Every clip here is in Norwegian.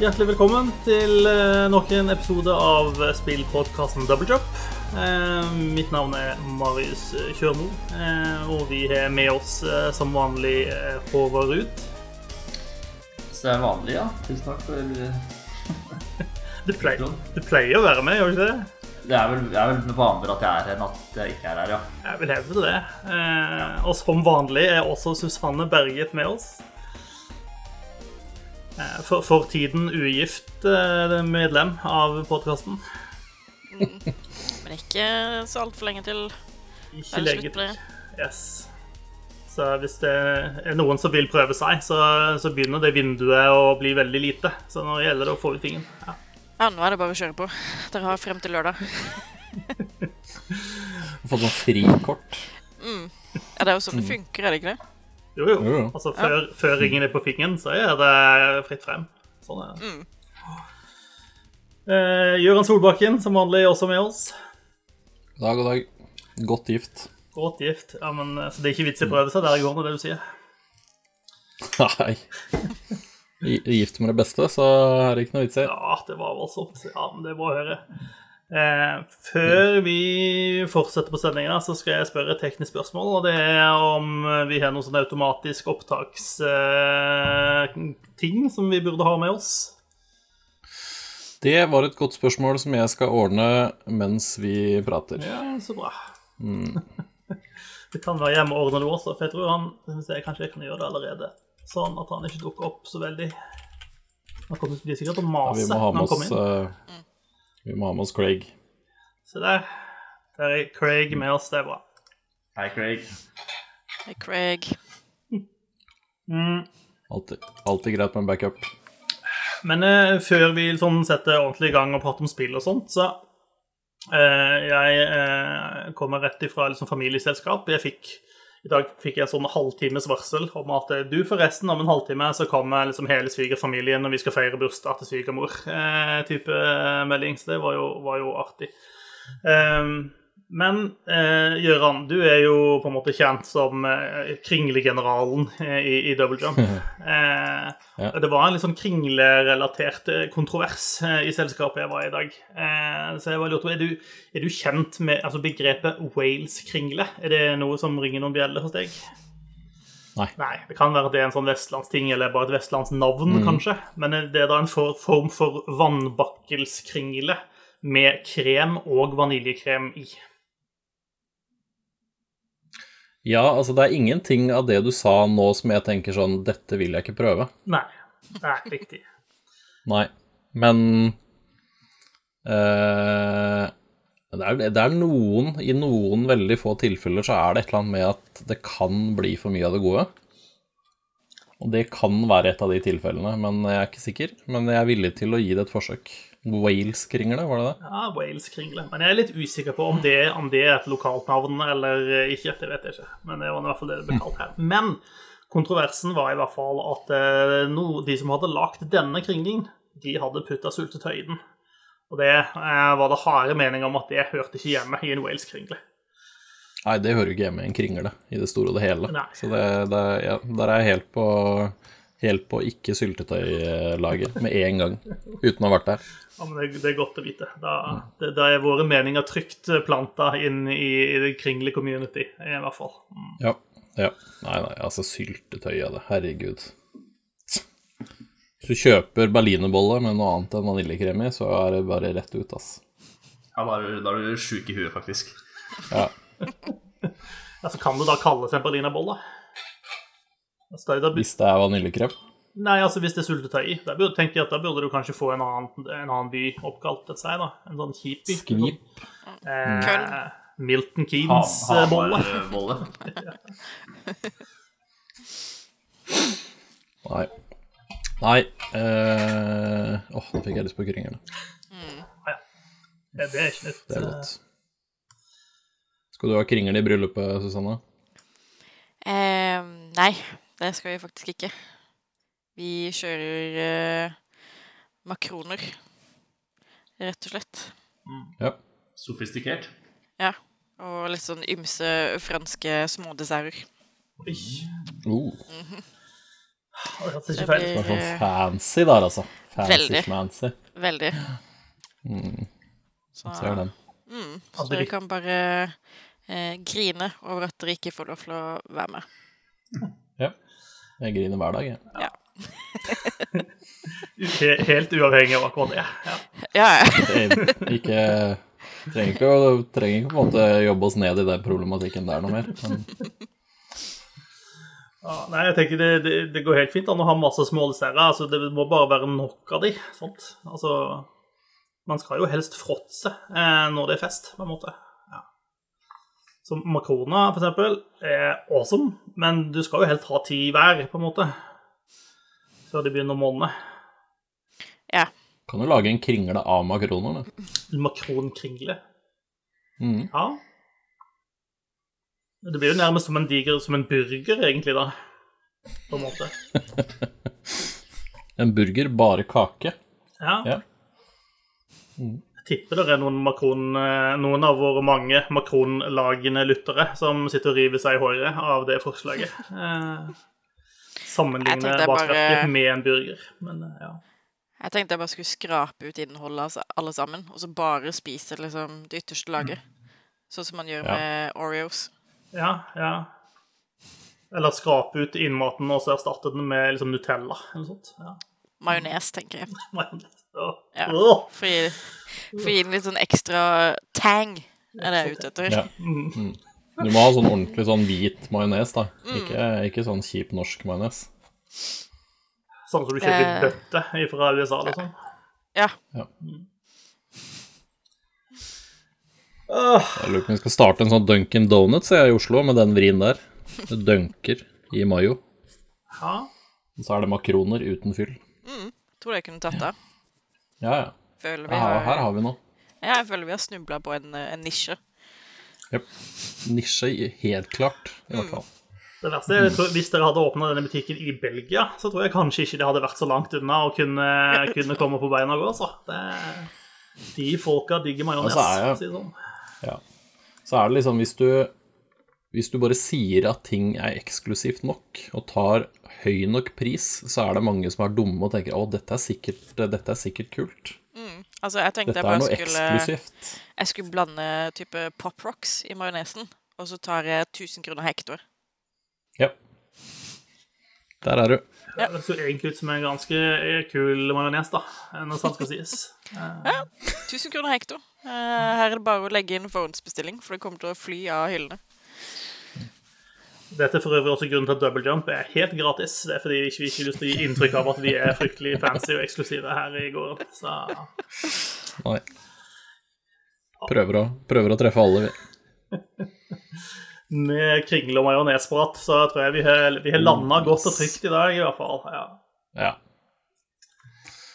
Hjertelig velkommen til eh, nok en episode av spillpodkasten Double Drop. Eh, mitt navn er Marius Kjørmo, eh, og vi har med oss eh, som vanlig eh, Håvard Ruud. Er vanlig, ja. Tusen takk for Du, pleier- du pleier å være med, gjør du ikke det? Det er vel, det er vel vanligere at jeg er her enn at jeg ikke er her, ja. Jeg vil hevde det. Eh, og som vanlig er også Susanne Berget med oss. Eh, for, for tiden ugift eh, medlem av podkasten. Men ikke så altfor lenge til. Ikke lenge det? Yes. Så hvis det er noen som vil prøve seg, så, så begynner det vinduet å bli veldig lite. Så nå gjelder det å få ut fingeren. Ja. Ja, nå er det bare å kjøre på. Dere har frem til lørdag. Fått noe frikort. Ja, det er jo sånn det funker, er det ikke det? Jo, jo. Jo, jo. Altså, før, før ringen er på fingeren, så er det fritt frem. Sånn er det. Eh, Gøran Solbakken, som vanlig, også med oss. Dag og dag. Godt gift. Godt gift. Ja, men, eh, så det er ikke vits i å prøve seg der i går, det du sier? Nei. Gift med det beste, så er det ikke noe vits i. Ja, det var voldsomt. Ja, men det er bra å høre. Eh, før vi fortsetter på sendinga, så skal jeg spørre et teknisk spørsmål. Og det er om vi har noen sånn automatisk opptaksting som vi burde ha med oss. Det var et godt spørsmål som jeg skal ordne mens vi prater. Ja, så bra. det kan være hjemme og ordne det også, for jeg tror han synes jeg kanskje jeg kan gjøre det allerede. Sånn at han ikke dukker opp så veldig. Han kommer sikkert til å mase Ja, når han kommer inn. eh, Vi må ha med oss Craig. Se der. Der er Craig med oss, det er bra. Hei, Craig. Hei, Craig. Mm. Alltid, alltid greit med en backup. Men eh, før vi sånn setter ordentlig i gang og prater om spill og sånt, så eh, Jeg eh, kommer rett ifra liksom, familieselskap. Jeg fikk, I dag fikk jeg sånn halvtimes varsel om at eh, du, forresten, om en halvtime så kommer liksom hele svigerfamilien når vi skal feire bursdag til svigermor. Eh, eh, melding. Så det var jo, var jo artig. Ehm, men eh, Gøran, du er jo på en måte kjent som eh, kringlegeneralen eh, i, i Double Jump. Eh, Ja. Det var en litt sånn kringlerelatert eh, kontrovers eh, i selskapet jeg var i i dag. Eh, så jeg var lurt på, er du, er du kjent med altså, begrepet Wales-kringle? Er det noe som ringer noen bjeller hos deg? Nei. Nei, Det kan være at det er en sånn vestlandsting eller bare et vestlandsnavn, kanskje. Men det er da en for, form for vannbakkelskringle med krem og vaniljekrem i. Ja, altså det er ingenting av det du sa nå som jeg tenker sånn Dette vil jeg ikke prøve. Nei. Det er riktig. Nei. Men eh, det, er, det er noen I noen veldig få tilfeller så er det et eller annet med at det kan bli for mye av det gode. Og det kan være et av de tilfellene, men jeg er ikke sikker. Men jeg er villig til å gi det et forsøk. Wales-kringle, var det det? Ja, Wales-kringle. Men jeg er litt usikker på om det, om det er et lokalt navn eller ikke. Det vet jeg ikke. Men det var i hvert fall det det ble kalt her. Men kontroversen var i hvert fall at eh, de som hadde lagd denne kringlingen, de hadde putta sultetøy i den. Og det eh, var det harde meninger om at det hørte ikke hjemme i en Wales-kringle. Nei, det hører jo ikke hjemme i en kringle i det store og det hele. Nei. Så det, det, ja, der er jeg helt på, helt på ikke syltetøylaget med en gang, uten å ha vært der. Ja, men det, det er godt å vite. Da, det, da er våre meninger trygt planta inn i, i det kringle-community, i hvert fall. Mm. Ja, ja. Nei, nei, altså syltetøy av det. Herregud. Hvis du kjøper berlinerboller med noe annet enn vaniljekrem i, så er det bare rett ut, ass. Ja, da er du, da er du sjuk i huet, faktisk. Ja. Altså, kan det da kalles en berlinerbolle? Hvis det er vaniljekrem. Nei, altså hvis det er sultetøy i. Da burde, tenker jeg at da burde du kanskje få en annen, en annen by oppkalt etter seg, da. En sånn kjip by. Skvip. Eh, Köln. Milton Ha- Keynes-bolle. Hamarbolle. Nei. Nei eh, Åh, nå fikk jeg lyst på kringlene. Det, det er ikke nytt. Det er godt. Skal du ha kringle i bryllupet, Susanne? Eh, nei, det skal vi faktisk ikke. Vi kjører uh, makroner, rett og slett. Ja. Sofistikert. Ja. Og litt sånn ymse franske smådesserter. Oi. Oh. Det -hmm. Det ikke feil ut. Det er blir sånn fancy der, altså. Fancy Veldig. Fancy. veldig. Så, Ser den. Mm, så dere kan bare eh, grine over at dere ikke får lov til å være med. Ja. Jeg griner hver dag, jeg. He helt uavhengig av akkurat det. Ja. Ja, ja. Ikke trenger ikke, å, trenger ikke på en måte jobbe oss ned i den problematikken der noe mer. Men Ja, nei, jeg tenker det, det, det går helt fint an å ha masse smådesserter. Altså, det må bare være nok av de. Sant? Altså, man skal jo helst fråtse eh, når det er fest, på en måte. Ja. Så makroner, for eksempel, er awesome, men du skal jo helst ha ti hver, på en måte. Før de begynner å måne. ja. kan du lage en kringle av makroner, da? Makronkringle. Mm. Ja. Det blir jo nærmest som en diger som en burger, egentlig, da. På en måte. En burger, bare kake. Ja. Ja. Jeg tipper det er noen, makron, eh, noen av våre mange makronlagende lyttere som sitter og river seg i håret av det forslaget. Sammenligne bare- med en burger. Men eh, ja. Jeg tenkte jeg bare skulle skrape ut innholdet altså, alle sammen, og så bare spise liksom, det ytterste laget. Sånn som man gjør Ja. med Oreos. ja, ja. Eller skrape ut innmaten og så erstatte den med liksom Nutella eller noe sånt. Ja. Majones, tenker jeg. Åh. Ja. For å gi, for å gi den litt sånn ekstra tang, er det jeg er ute etter. Ja. Mm. Du må ha sånn ordentlig sånn hvit majones, da. Ikke, ikke sånn kjip norsk majones. Sånn som du kjøper i Eh. bøtte fra USA, liksom. Ja. ja. Jeg lurer på om vi skal starte en sånn Dunkin' Donuts jeg, i Oslo, med den vrien der. Du dunker i mayo. Ja. Og så er det makroner uten fyll. Tror jeg kunne tatt det. Ja, ja. Føler vi ja her har, har vi noe. ja, jeg føler vi har snubla på en, eh, en nisje. Yep. Nisje, helt klart, i hvert fall. Det verste er, jeg tror, Hvis dere hadde åpna denne butikken i Belgia, så tror jeg kanskje ikke det hadde vært så langt unna å kunne, kunne komme på beina og gå. Så. Det, de folka digger majones. Altså, for å si det sånn. Ja. Så er det liksom hvis du Hvis du bare sier at ting er eksklusivt nok, og tar høy nok pris, så er det mange som er dumme og tenker å, dette er sikkert, dette er sikkert kult. Altså, jeg tenkte Dette jeg er bare noe skulle eksklusivt. Jeg skulle blande type Pop Rocks i majonesen, og så tar jeg 1000 kroner hektor. Ja. Der er du. Ja. Det så egentlig ut som en ganske kul majones, da, når sant skal sies. ja. 1000 kroner hektor. Eh, her er det bare å legge inn forhåndsbestilling, for det kommer til å fly av hyllene. Dette er for øvrig også grunnen til at Double Jump er helt gratis. Det er fordi vi ikke, vi ikke har lyst til å gi inntrykk av at vi er fryktelig fancy og eksklusive her i går. Så Nei. Prøver å, prøver å treffe alle, vi. med kringle og majonesprat så tror jeg vi har, vi har landa godt og trygt i dag, i hvert fall. Ja. Ja.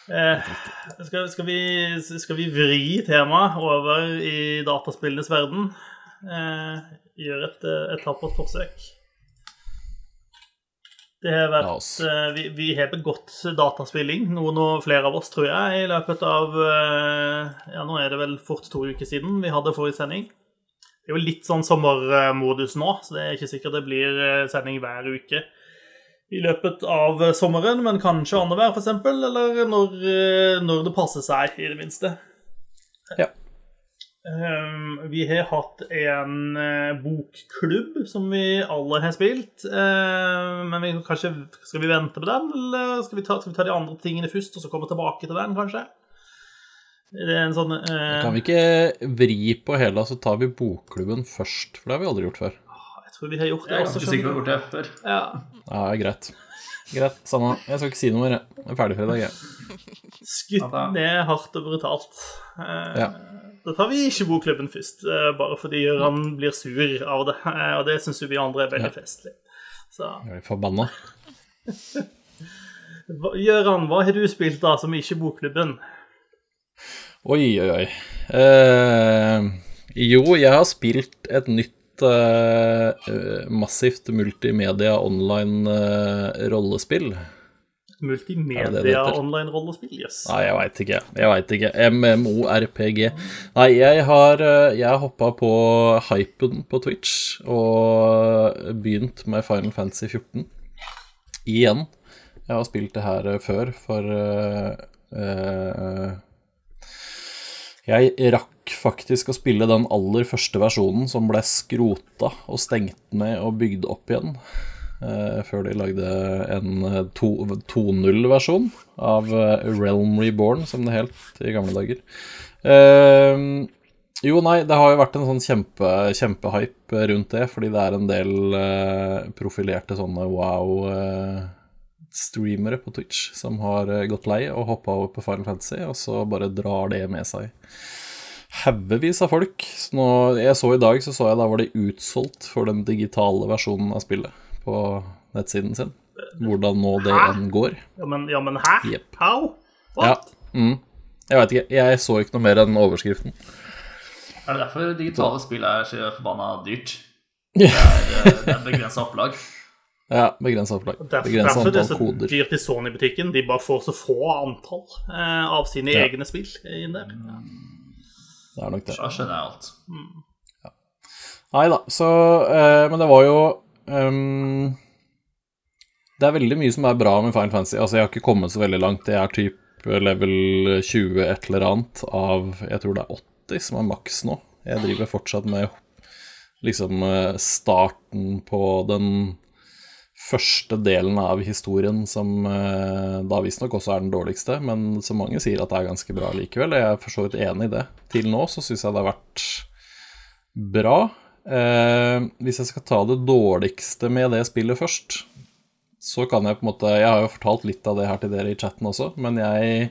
Eh, skal, skal, vi, skal vi vri temaet over i dataspillenes verden? Eh, gjør et, et tappert forsøk. Det har vært eh, vi, vi har begått dataspilling, noen og flere av oss, tror jeg, i løpet av eh, Ja, nå er det vel fort to uker siden vi hadde forrige sending. Det er jo litt sånn sommermodus nå, så det er ikke sikkert det blir eh, sending hver uke i løpet av sommeren, men kanskje annenhver, f.eks., eller når, når det passer seg, i det minste. Ja. Um, vi har hatt en eh, bokklubb som vi alle har spilt. eh, men vi, kanskje skal vi vente på den, eller skal vi, ta, skal vi ta de andre tingene først, og så komme tilbake til den, kanskje? Det er en sånn eh, Kan vi ikke vri på hele, så tar vi bokklubben først? For det har vi aldri gjort før. Jeg tror vi har gjort det Jeg er også. ganske sikker på at vi har gjort det før. Ja. Ja, greit. Greit, samme. Jeg skal ikke si noe mer, jeg. Er ferdig for i dag, jeg. Skutt ned hardt og brutalt. Eh, Ja. Da tar vi ikke bokklubben først, eh, bare fordi Gøran blir sur av det. eh, Og det syns jo vi andre er veldig Ja. festlig. Så Jeg blir forbanna. Gøran, hva har du spilt da som ikke bokklubben? Oi, oi, oi. Eh, jo, jeg har spilt et nytt eh, uh, massivt multimedia online uh, rollespill. Multimedia heter? online-rollespill? Yes. Nei, jeg veit ikke. Jeg veit ikke. MMORPG. Nei, jeg har, jeg hoppa på hypen på Twitch og begynt med Final Fantasy 14 igjen. Jeg har spilt det her før, for uh, Jeg rakk faktisk å spille den aller første versjonen som ble skrota og stengt ned og bygd opp igjen. Uh, før de lagde en eh, 2.0-versjon av eh, Realm Reborn, som det helt i gamle dager. Uh, jo, nei, det har jo vært en sånn kjempe, kjempehype rundt det, fordi det er en del uh, profilerte sånne wow-streamere på Twitch som har eh, gått lei og hoppa over på Final Fantasy, og så bare drar det med seg haugevis av folk. Så nå, jeg så i dag, så så jeg da var det utsolgt for den digitale versjonen av spillet på nettsiden sin. Hvordan nå det enn går. Ja, men, ja, men hæ? Yep. How? Ja. What? Mm. Jeg veit ikke. Jeg så ikke noe mer enn overskriften. Er det derfor digitale spill er så forbanna dyrt? Det er, eh, det er begrensa opplag. Ja, begrensa opplag. Derfor, Begrensa derfor det er antall så koder. dyrt i Sony-butikken. De bare får så få antall eh, av sine Ja. egne spill inn der. Det er nok det. Da skjønner jeg alt. Nei da, så eh, Men det var jo um, Det er veldig mye som er bra med Final Fantasy. Altså, jeg har ikke kommet så veldig langt. Det er typ level 20 et eller annet av Jeg tror det er 80 som er maks nå. Jeg driver fortsatt med liksom eh, starten på den første delen av historien som eh, da visstnok også er den dårligste, men som mange sier at det er ganske bra likevel. Jeg er for så vidt enig i det. Til nå så syns jeg det har vært bra. Eh, hvis jeg skal ta det dårligste med det spillet først, så kan jeg på en måte Jeg har jo fortalt litt av det her til dere i chatten også, men jeg,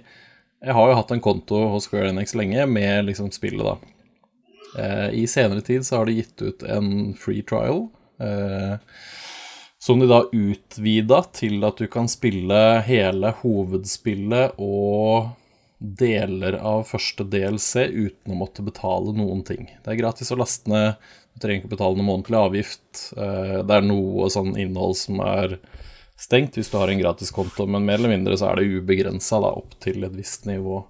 jeg har jo hatt en konto hos Square Enix lenge med liksom spillet, da. Eh, I senere tid så har de gitt ut en free trial. Eh, som de da utvida til at du kan spille hele hovedspillet og deler av første DLC uten å måtte betale noen ting. Det er gratis å laste ned, du trenger ikke betale noen månedlig avgift. Eh, Det er noe sånn innhold som er stengt hvis du har en gratiskonto, men mer eller mindre så er det ubegrensa opp til et visst nivå.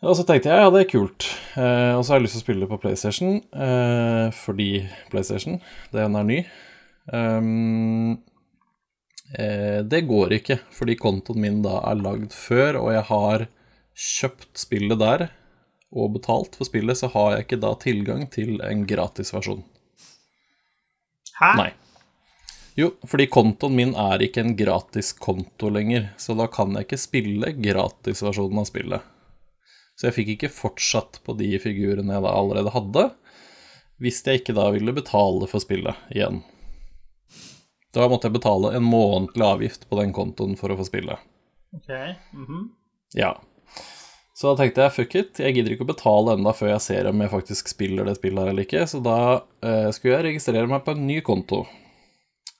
Og så tenkte jeg ja, det er kult. Eh, og så har jeg lyst til å spille på PlayStation, eh, fordi PlayStation, den er ny. Um, eh, det går ikke, fordi kontoen min da er lagd før, og jeg har kjøpt spillet der og betalt for spillet, så har jeg ikke da tilgang til en gratisversjon. Hæ? Nei. Jo, fordi kontoen min er ikke en gratis konto lenger, så da kan jeg ikke spille gratisversjonen av spillet. Så jeg fikk ikke fortsatt på de figurene jeg da allerede hadde, hvis jeg ikke da ville betale for spillet igjen. Da måtte jeg betale en månedlig avgift på den kontoen for å få spille. Ok. mhm. Ja. Så da tenkte jeg fuck it, jeg gidder ikke å betale enda før jeg ser om jeg faktisk spiller det spillet her eller ikke, så da eh, skulle jeg registrere meg på en ny konto.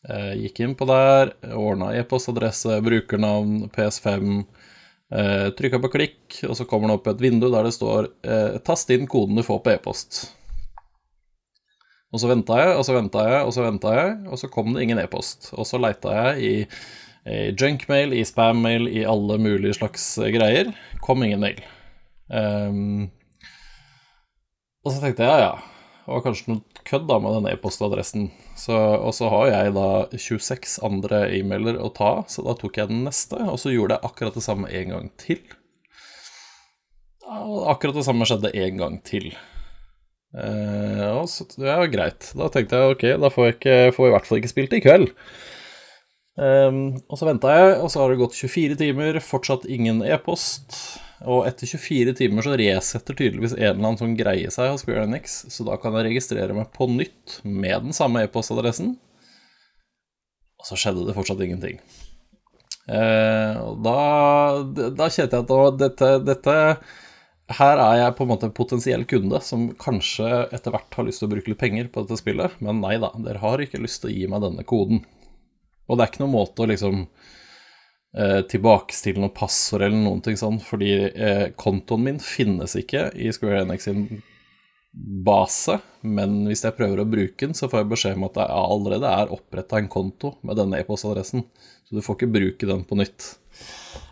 Eh, gikk inn på der, ordna e-postadresse, brukernavn, PS5, eh, trykka på klikk, og så kommer det opp et vindu der det står eh, 'tast inn koden du får på e-post'. Og så venta jeg, og så venta jeg, og så venta jeg, og så kom det ingen e-post. Og så leita jeg i, i junkmail, i spammail, i alle mulige slags greier. Kom ingen mail. Um, og så tenkte jeg ja, ja, det var kanskje noe kødd da med den e-postadressen. Og så har jeg da 26 andre e-mailer å ta, så da tok jeg den neste, og så gjorde jeg akkurat det samme en gang til. Akkurat det samme skjedde en gang til. Eh, og så, ja, greit. Da tenkte jeg ok, da får jeg, ikke, får jeg i hvert fall ikke spilt i kveld. Um, og så venta jeg, og så har det gått 24 timer, fortsatt ingen e-post. Og etter 24 timer så resetter tydeligvis en eller annen sånn greie seg hos Square Enix, så da kan jeg registrere meg på nytt med den samme e-postadressen. Og så skjedde det fortsatt ingenting. Uh, og da, da kjente jeg at dette, dette her er jeg på en måte en potensiell kunde som kanskje etter hvert har lyst til å bruke litt penger på dette spillet, men nei da, dere har ikke lyst til å gi meg denne koden. Og det er ikke noen måte å liksom eh, tilbakestille noe passord eller noen ting sånn, fordi eh, kontoen min finnes ikke i Square Enix sin base, men hvis jeg prøver å bruke den, så får jeg beskjed om at det allerede er oppretta en konto med denne e-postadressen, så du får ikke bruke den på nytt.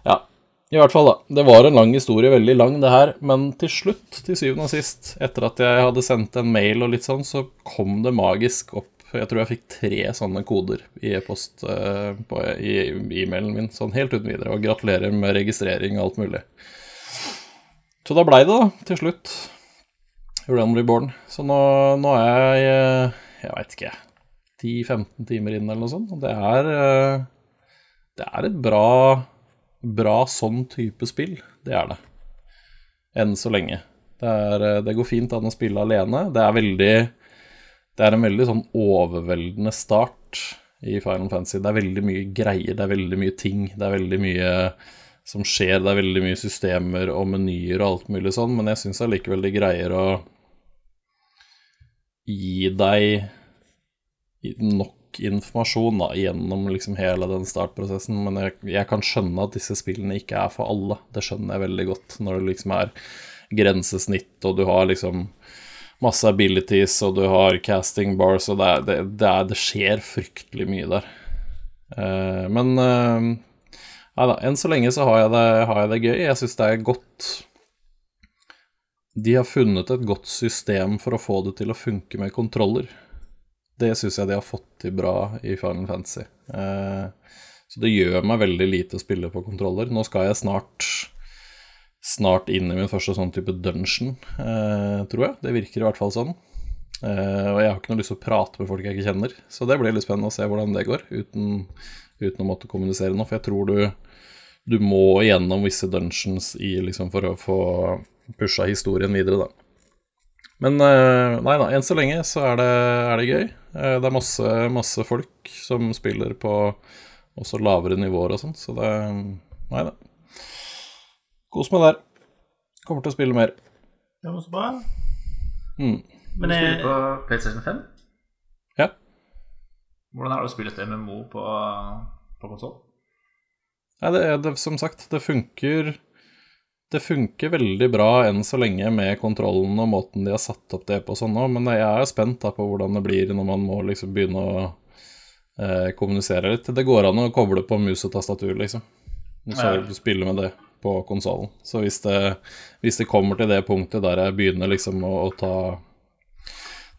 Ja, i hvert fall, da. Det var en lang historie, veldig lang det her, men til slutt, til syvende og sist, etter at jeg hadde sendt en mail og litt sånn, så kom det magisk opp jeg tror jeg fikk tre sånne koder i e-post uh, i e-mailen min, sånn helt uten videre. Og gratulerer med registrering og alt mulig. Så da blei det, da, til slutt. Realm Reborn. Så nå, nå er jeg eh, Jeg veit ikke, 10-15 timer inn eller noe sånt. Og det er eh, Det er et bra Bra sånn type spill. Det er det. Enn så lenge. Det, er, eh, det går fint an å spille alene. Det er veldig Det er en veldig sånn overveldende start i Final Fantasy. Det er veldig mye greier, det er veldig mye ting. Det er veldig mye som skjer. Det er veldig mye systemer og menyer og alt mulig sånn, men jeg syns allikevel de greier å gi deg nok informasjon da, gjennom liksom hele den startprosessen. Men jeg, jeg, kan skjønne at disse spillene ikke er for alle. Det skjønner jeg veldig godt. Når det liksom er grensesnitt, og du har liksom masse abilities, og du har casting bars, og det, det, det, er, det skjer fryktelig mye der. Uh, men uh, Nei da, enn så lenge så har jeg det, har jeg det gøy. Jeg syns det er godt De har funnet et godt system for å få det til å funke med kontroller. Det syns jeg de har fått til bra i Final Fantasy. Eh, så det gjør meg veldig lite å spille på kontroller. Nå skal jeg snart snart inn i min første sånn type dungeon, eh, tror jeg. Det virker i hvert fall sånn. Eh, og jeg har ikke noe lyst til å prate med folk jeg ikke kjenner, så det blir litt spennende å se hvordan det går, uten, uten å måtte kommunisere noe. For jeg tror du du må gjennom visse dungeons i, liksom, for å få pusha historien videre, da. Men eh, nei da, enn så lenge så er det, er det gøy. Eh, det er masse, masse, folk som spiller på også lavere nivåer og sånn, så det Nei da. Kos meg der. Kommer til å spille mer. Ja, men så bra. Mm. Men jeg... Spiller på PlayStation 5? Ja. Hvordan er det å spille et MMO på, på konsoll? Nei, det, det, som sagt, det funker Det funker veldig bra enn så lenge med kontrollen og måten de har satt opp det på sånn nå, men jeg er spent da på hvordan det blir når man må liksom begynne å eh, kommunisere litt. Det går an å koble på mus og tastatur, liksom. Så ja. spille med det på konsollen. Så hvis det, hvis det, kommer til det punktet der jeg begynner liksom å, å ta,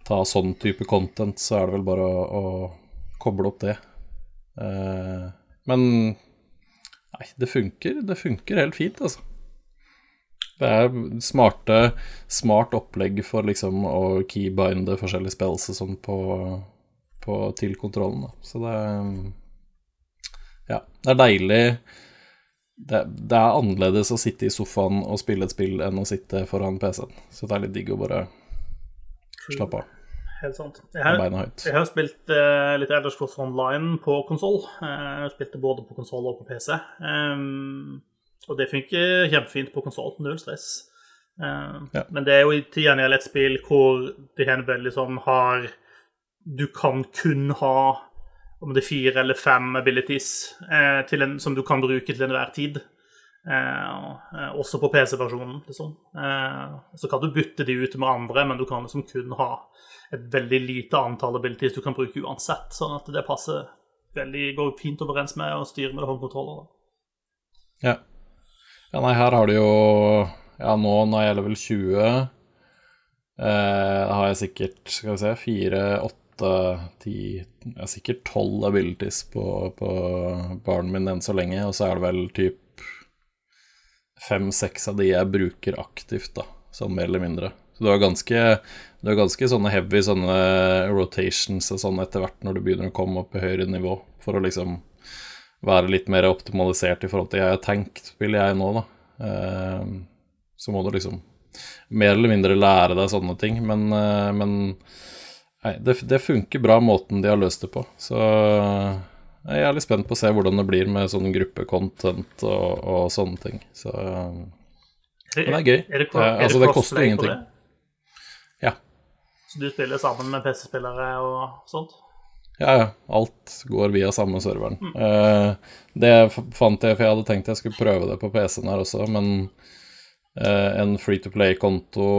ta sånn type content, så er det vel bare å, å koble opp det. Eh, men Nei, det funker. Det funker helt fint, altså. Det er smarte, smart opplegg for liksom å keybinde forskjellige spells og sånn på, på, til kontrollen. Da. Så det Ja, det er deilig det, det, er annerledes å sitte i sofaen og spille et spill enn å sitte foran PC-en. Så det er litt digg å bare slappe av helt sant. Jeg har, jeg har spilt uh, litt Elders Cross Online på konsoll. Uh, jeg har spilt det både på konsoll og på PC. Um, og det funker kjempefint på konsoll. Null stress. Uh, ja. Men det er jo til gjengjeld et spill hvor det er en veldig sånn har Du kan kun ha om det er fire eller fem abilities uh, en, som du kan bruke til enhver tid. Uh, også på PC-versjonen, liksom. Så kan du bytte de ut med andre, men du kan liksom kun ha et veldig lite antall abilities du kan bruke uansett. Sånn at det passer veldig, går fint overens med å styre med håndkontroller. Ja. Ja. Nei, her har du jo Ja, nå når jeg er level 20, eh, har jeg sikkert, skal vi se, fire, åtte, ti Jeg har sikkert tolv abilities på, på barnen min enn så lenge, og så er det vel typ fem-seks av de jeg bruker aktivt, da, sånn mer eller mindre. Så du har ganske, du har ganske sånne heavy sånne rotations og sånn etter hvert når du begynner å komme opp i høyere nivå, for å liksom være litt mer optimalisert i forhold til jeg har tenkt, vil jeg nå, da. Eh, så må du liksom mer eller mindre lære deg sånne ting, men, eh, men nei, det, det, funker bra måten de har løst det på. Så jeg er litt spent på å se hvordan det blir med sånn gruppekontent og, og sånne ting. Så Men det er gøy. Er det, er altså, det koster ingenting. Ja. Så du spiller sammen med PC-spillere og sånt? Ja, ja. Alt går via samme serveren. Mm. Eh, det fant jeg, for jeg hadde tenkt jeg skulle prøve det på PC-en her også, men eh, en free to play-konto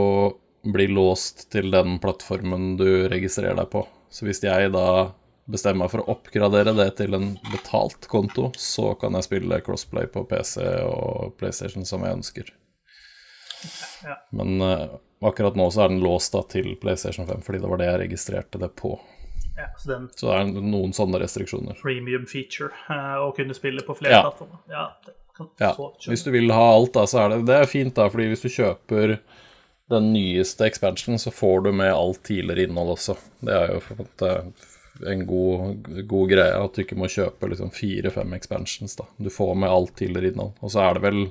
blir låst til den plattformen du registrerer deg på. Så hvis jeg da bestemmer meg for å oppgradere det til en betalt konto, så kan jeg spille crossplay på PC og PlayStation som jeg ønsker. Ja. Men eh, akkurat nå så er den låst da til PlayStation 5, fordi det var det jeg registrerte det på. Ja, så er Så det er noen sånne restriksjoner. premium feature eh, å kunne spille på flere Ja. plattformer. Ja, Ja. Hvis du vil ha alt, da, så er det Det er fint, da, fordi hvis du kjøper den nyeste expansionen, så får du med alt tidligere innhold også. Det er jo en god, god greie at du ikke må kjøpe liksom fire-fem expansions, da. Du får med alt tidligere innhold. Og så er det vel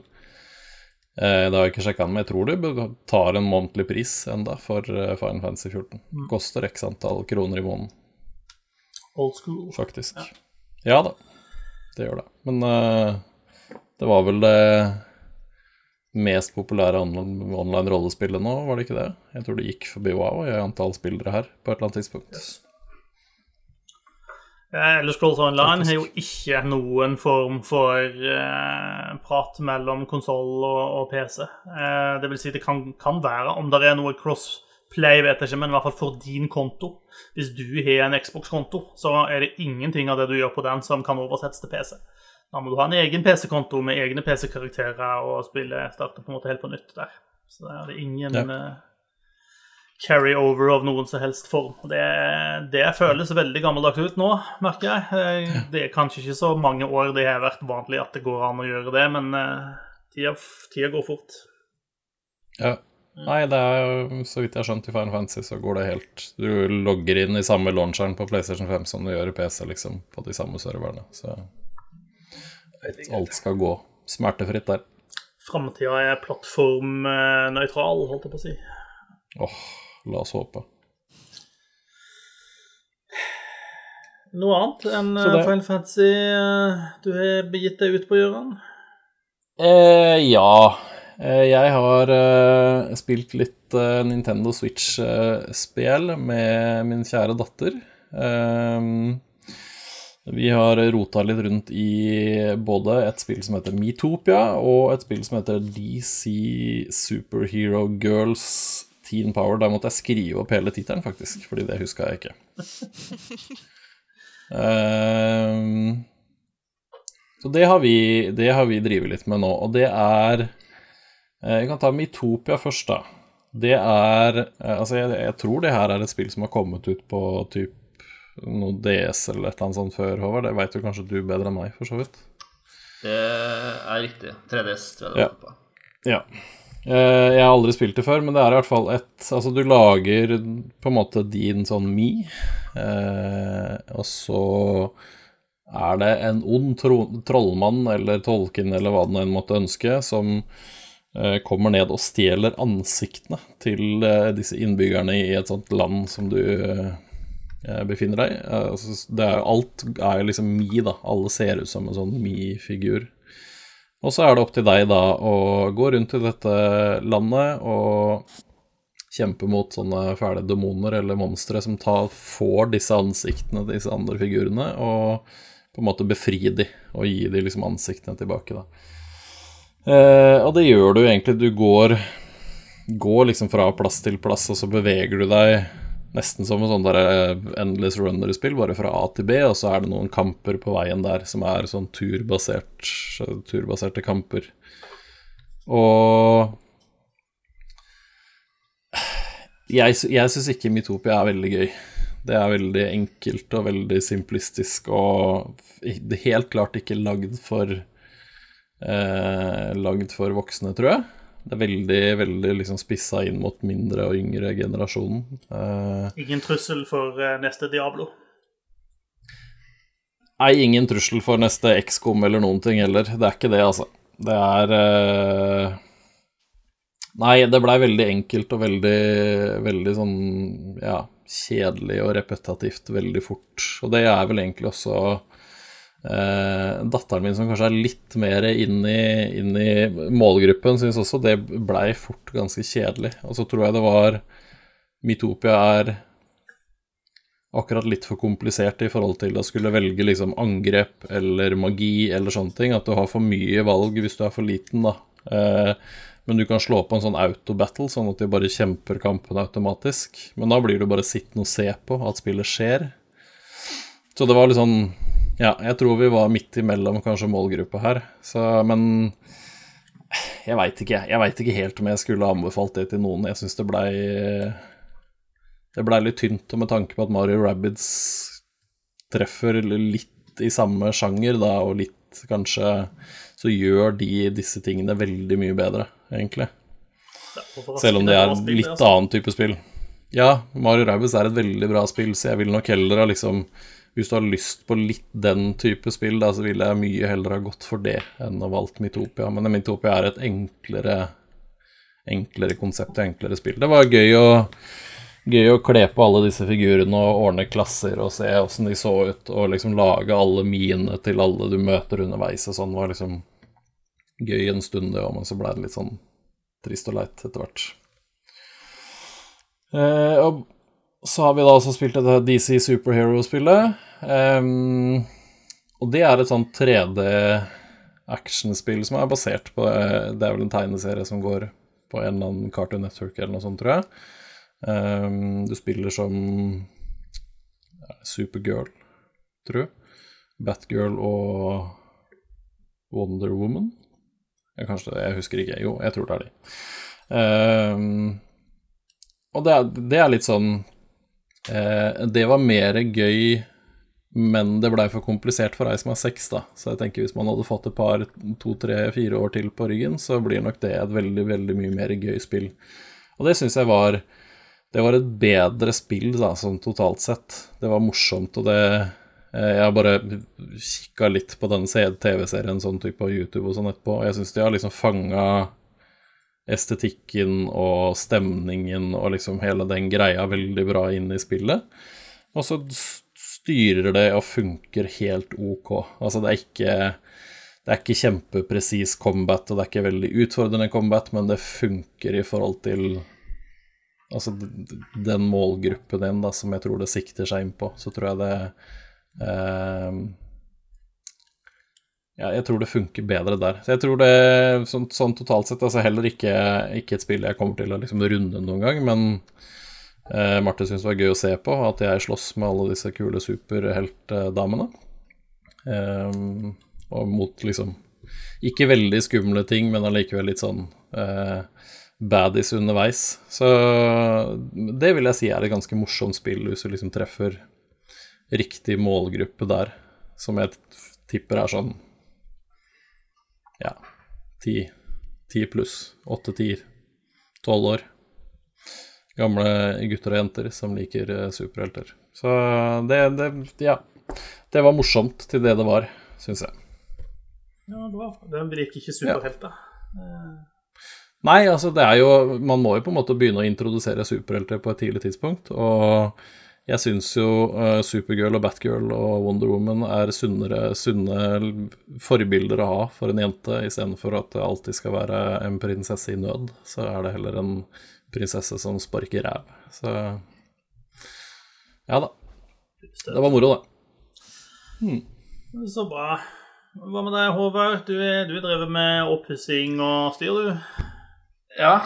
eh, Det har jeg ikke sjekka, men jeg tror du tar en månedlig pris enda for eh, Final Fantasy 14. Koster x antall kroner i måneden old school. faktisk. Ja, da, det gjør det. Men uh, det var vel det mest populære online, online rollespillet nå, var det ikke det? Jeg tror det gikk forbi WoW i antall spillere her på et eller annet tidspunkt. Yes. Elder Scrolls Online har jo ikke noen form for eh, prat mellom konsoll og, og PC. Eh, det vil si, det kan, kan være om det er noe crossplay, vet jeg ikke, men i hvert fall for din konto. Hvis du har en Xbox-konto, så er det ingenting av det du gjør på den, som kan oversettes til PC. Da må du ha en egen PC-konto med egne PC-karakterer og spille starte på en måte helt på nytt der. Så det er ingen Ja. eh, carry-over av noen som helst form. Det, det føles veldig gammeldags ut nå, merker jeg. Det er kanskje ikke så mange år det har vært vanlig at det går an å gjøre det, men eh, tida, tida går fort. Ja. Nei, det er så vidt jeg har skjønt i Final Fantasy, så går det helt Du logger inn i samme launcheren på PlayStation 5 som du gjør i PC, liksom, på de samme serverne. Så alt skal gå smertefritt der. Framtida er plattformnøytral, holdt jeg på å si. Åh, la oss håpe. Noe annet enn eh, det- Final Fantasy eh, du har begitt deg ut på, Gøran? Eh, ja. Eh, jeg har eh, spilt litt eh, Nintendo Switch-spel med min kjære datter. Eh, vi har rota litt rundt i både et spill som heter Metopia, og et spill som heter DC Superhero Girls Teen Power. Der måtte jeg skrive opp hele tittelen, faktisk, fordi det huska jeg ikke. Eh, så det har vi, det har vi drevet litt med nå, og det er Jeg kan ta Mitopia først, da. Det er eh, Altså, jeg, jeg tror det her er et spill som har kommet ut på typ noe DS eller et eller annet sånt før, Håvard. Det veit jo kanskje du bedre enn meg, for så vidt. Det er riktig. 3DS tror jeg det Ja. på. Ja. Eh, Jeg har aldri spilt det før, men det er i hvert fall et Altså, du lager på en måte din sånn Me, eh, og så er det en ond tro trollmann eller tolken eller hva den enn måtte ønske, som eh, kommer ned og stjeler ansiktene til eh, disse innbyggerne i et sånt land som du eh, befinner deg i. Eh, altså, alt er jo liksom Me, da. Alle ser ut som en sånn Me-figur. Og så er det opp til deg da å gå rundt i dette landet og kjempe mot sånne fæle demoner eller monstre som tar, får disse ansiktene disse andre figurene, og på en måte befri de og gi de liksom ansiktene tilbake, da. Eh, og det gjør du egentlig. Du går, går liksom fra plass til plass, og så beveger du deg nesten som en sånn der Endless Runner-spill, bare fra A til B, og så er det noen kamper på veien der som er sånn turbasert, turbaserte kamper. Og jeg, jeg syns ikke Mitopia er veldig gøy. Det er veldig enkelt og veldig simplistisk og helt klart ikke lagd for eh, Lagd for voksne, tror jeg. Det er veldig, veldig liksom spissa inn mot mindre og yngre generasjonen. Eh, Ingen trussel for eh, neste Diablo. Nei, ingen trussel for neste XCOM eller noen ting heller. Det er ikke det, altså. Det er eh, Nei, det blei veldig enkelt og veldig, veldig sånn ja, kjedelig og repetativt veldig fort. Og det er vel egentlig også eh, datteren min som kanskje er litt mer inn i, inn i målgruppen, syns også det blei fort ganske kjedelig. Og så tror jeg det var Mitopia er akkurat litt for komplisert i forhold til å skulle velge liksom angrep eller magi eller sånne ting. At du har for mye valg hvis du er for liten, da. Eh, men du kan slå på en sånn autobattle, sånn at de bare kjemper kampen automatisk. Men da blir du bare sittende og se på at spillet skjer. Så det var litt sånn Ja, jeg tror vi var midt imellom kanskje målgruppa her, så Men jeg veit ikke, jeg veit ikke helt om jeg skulle anbefalt det til noen. Jeg syns det blei det blei litt tynt, og med tanke på at Mario Rabbids treffer litt i samme sjanger, da, og litt kanskje Så gjør de disse tingene veldig mye bedre, egentlig. Selv om det er litt altså. annen type spill. Ja, Mario Rabbids er et veldig bra spill, så jeg vil nok heller ha liksom Hvis du har lyst på litt den type spill, da, så ville jeg mye heller ha gått for det enn å valgt Mitopia. Men Mitopia er et enklere enklere konsept og enklere spill. Det var gøy å, gøy å kle på alle disse figurene og ordne klasser og se åssen de så ut, og liksom lage alle mine til alle du møter underveis og sånn. var liksom gøy en stund, det òg, men så ble det litt sånn trist og leit etter hvert. Eh, og så har vi da også spilt dette DC Superhero-spillet. Um, og det er et sånn 3D-actionspill som er basert på Det er vel en tegneserie som går på en eller annen Cartoon Network eller noe sånt, tror jeg. Um, du spiller som Supergirl, tror jeg. Batgirl og Wonder Woman. Ja, kanskje jeg husker ikke. Jo, jeg tror det er de. Um, og det er, det er litt sånn eh, Det var mer gøy, men det blei for komplisert for ei som er seks, da. Så jeg tenker hvis man hadde fått et par, to, tre, fire år til på ryggen, så blir nok det et veldig, veldig mye mer gøy spill. Og det syns jeg var Det var et bedre spill, da, sånn totalt sett. Det var morsomt, og det eh, Jeg har bare kikka litt på den TV-serien sånn type på YouTube og sånn etterpå, og jeg syns de har liksom fanga estetikken og stemningen og liksom hele den greia veldig bra inn i spillet. Og så styrer det og funker helt ok. Altså, det er ikke det er ikke kjempepresis combat, og det er ikke veldig utfordrende combat, men det funker i forhold til Altså den målgruppen din da, som jeg tror det sikter seg inn på, så tror jeg det eh, ja, jeg tror det funker bedre der. Så jeg tror det sånn, sånn totalt sett altså Heller ikke, ikke, et spill jeg kommer til å liksom runde noen gang, men eh, Marte syns det var gøy å se på at jeg slåss med alle disse kule superheltdamene. Eh, og mot liksom ikke veldig skumle ting, men allikevel litt sånn eh, baddies underveis. Så det vil jeg si er et ganske morsomt spill hvis du liksom treffer riktig målgruppe der, som jeg tipper er sånn ja, ti, ti pluss, åtte, ti, tolv år. Gamle gutter og jenter som liker eh, superhelter. Så det, det, ja, det var morsomt til det det var, syns jeg. Ja, bra. Den liker ikke superhelter. Nei, altså det er jo Man må jo på en måte begynne å introdusere superhelter på et tidlig tidspunkt. Og jeg syns jo uh, Supergirl og Batgirl og Wonder Woman er sunnere, sunne forbilder å ha for en jente, istedenfor at det alltid skal være en prinsesse i nød. Så er det heller en prinsesse som sparker ræv. Så ja da. Det var moro, det. Hmm. Så bra. Hva med deg, Håvard? Du, du drevet med oppussing og styr, du? Ja,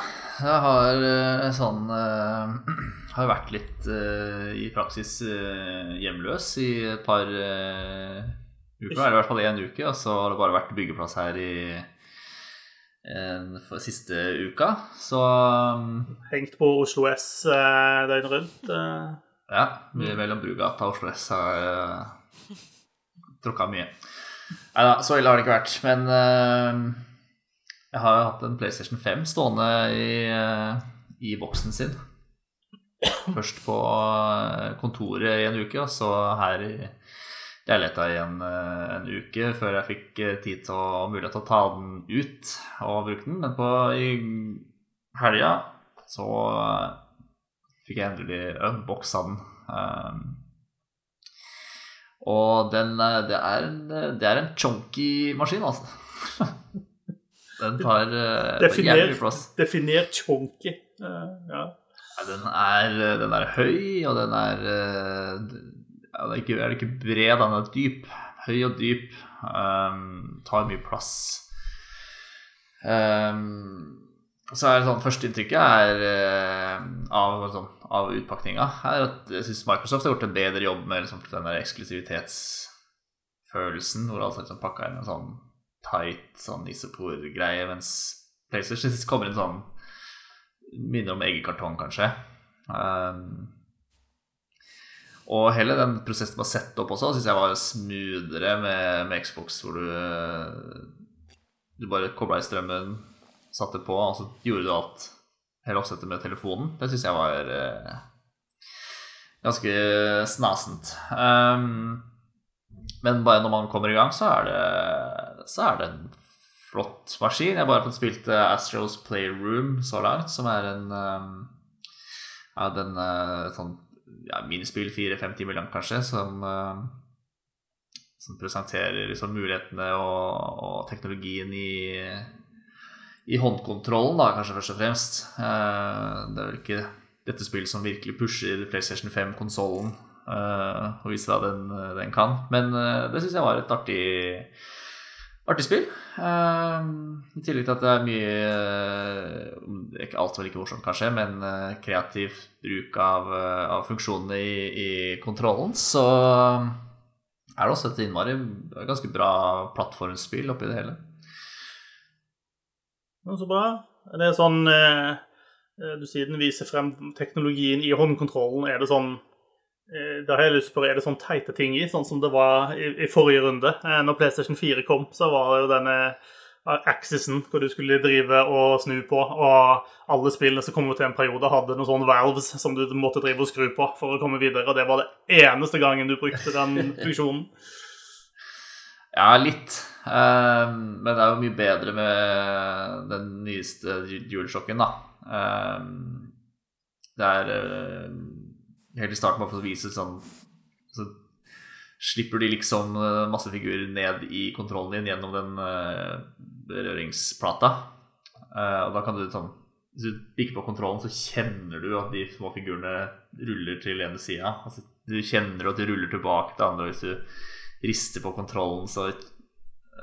jeg har uh, sånn uh, Har vært litt uh, i praksis hjemløs i et par uker. Eller i hvert fall én uke. Og så har det bare vært byggeplass her i for siste uka. Så um, Hengt på Oslo S døgnet rundt? Ja. Mellom Brugata og Oslo S har jeg tråkka mye. Nei da, så ille har det ikke vært. Men jeg har hatt en PlayStation 5 stående i, i boksen sin. Først på kontoret i en uke, og så her i leiligheta i en, en, uke før jeg fikk tid til å mulighet til å ta den ut og bruke den. Men på i helga så fikk jeg endelig unboxa den. Um, og den det er, det er en chonky maskin, altså. Den tar definert, jævlig plass. Definer chonky. Uh, ja. Ja. den, er, den er høy, og den er uh, ja, det er, ikke, er ikke bred, den er dyp. Høy og dyp. Um, tar mye plass. Um, så er det sånn Førsteinntrykket er av, sånn, av utpakninga er at jeg syns Microsoft har gjort en bedre jobb med liksom, den der eksklusivitetsfølelsen, hvor alt er liksom pakka inn en sånn tight sånn isopor-greie, mens PlayStation kommer inn sånn Minner om eggekartong, kanskje. Um, Og hele den prosessen å sette opp også syns jeg var smoothere med, med Xbox, hvor du Du bare kobla i strømmen, satte på, og så gjorde du alt hele oppsettet med telefonen. Det syns jeg var uh, ganske snasent. Um, men bare når man kommer i gang, så er det, så er det en flott maskin. Jeg har bare fått spilt eh, Astros Playroom så langt, som er en um, ja, den uh, sånn ja, minispill fire-fem timer lang, kanskje, som, uh, som presenterer liksom mulighetene og, og teknologien i, i håndkontrollen, da, kanskje først og fremst. Det er vel ikke dette spillet som virkelig pusher PlayStation 5-konsollen uh, og viser hva den, den kan, men det syns jeg var et artig Artig spill. Uh, I tillegg til at det er mye uh, Ikke alt var like morsomt, kanskje, men uh, kreativ bruk av, av funksjonene i, i, kontrollen, så er det også et innmari ganske bra plattformspill oppi det hele. Så bra. Det er sånn Du sier den viser frem teknologien i håndkontrollen. Er det sånn Eh, da har jeg lyst på Er det sånne teite ting i, sånn som det var i, i forrige runde? Eh, når PlayStation 4 kom, så var det jo denne eh, Axisen hvor du skulle drive og snu på, og alle spillene som kom til en periode, hadde noen sånne valves som du måtte drive og skru på for å komme videre, og det var det eneste gangen du brukte den funksjonen. Ja, litt. men det er jo mye bedre med den nyeste julesjokken, da. det er helt i starten bare for å vise sånn Så slipper de liksom eh, masse figurer ned i kontrollen din gjennom den uh, berøringsplata. Uh, og da kan du sånn Hvis du bikker på kontrollen, så kjenner du at de små figurene ruller til ene sida. Altså, du kjenner at de ruller tilbake til andre. Hvis du rister på kontrollen, så,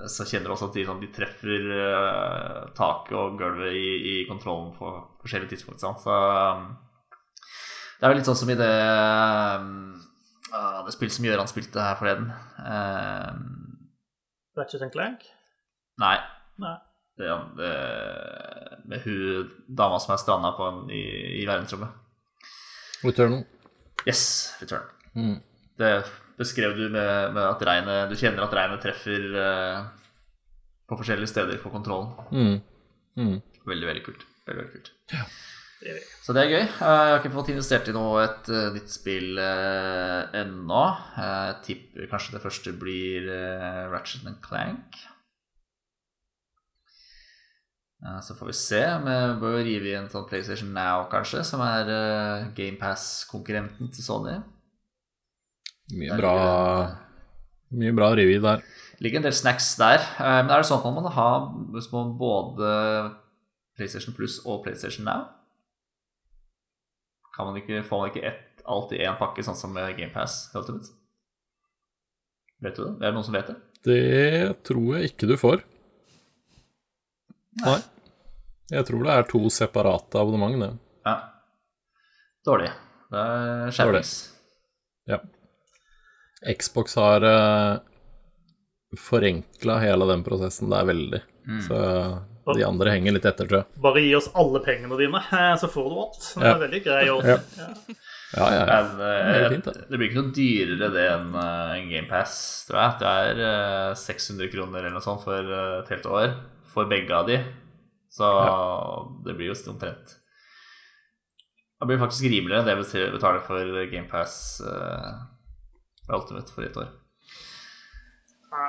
så kjenner du også at de, sånn, de treffer uh, taket og gulvet i, i, kontrollen på forskjellige tidspunkt. Sånn. Så det er jo litt sånn som i det uh, Det spillet som Gjøran spilte her forleden. Uh, Ratchet and Clank? Nei. nei. Det, det, med hun dama som er stranda på en, i, i verdensrommet. Returnal. Yes, Return. Mm. Det beskrev du med, med at regnet Du kjenner at regnet treffer uh, på forskjellige steder på kontrollen. Mm. Mm. Veldig, veldig kult. Veldig, veldig kult. Ja. Så det er gøy. Eh, jeg har ikke fått investert i noe et uh, nytt spill uh, ennå. Jeg tipper kanskje det første blir Ratchet and Clank. så får vi se. Vi bør rive i en sånn PlayStation Now, kanskje, som er uh, GamePass-konkurrenten til Sony. Mye bra Mye bra rive i der. ligger en del snacks der. men er det sånn at man må ha både PlayStation Plus og PlayStation Now? Kan man ikke, får man ikke ett, alt i én pakke, sånn som GamePass? Vet du det? Er det noen som vet det? Det tror jeg ikke du får. Nei. Jeg tror det er to separate abonnement, det. Ja. Dårlig. Det er skjermings. Ja. Xbox har uh, forenkla hele den prosessen der veldig. Mm. Så de andre henger litt etter, tror jeg. Bare gi oss alle pengene dine, eh, så får du alt. Det er ja. veldig grei ordning. Ja. Ja, ja, ja. Men, det, eh, fint, det, blir ikke noe dyrere det enn uh, en GamePass, tror jeg. Det er uh, 600 kroner eller noe sånt for uh, et helt år for begge av de. Så det blir jo omtrent Det blir faktisk rimeligere enn det vi betaler for GamePass uh, Ultimate for et år.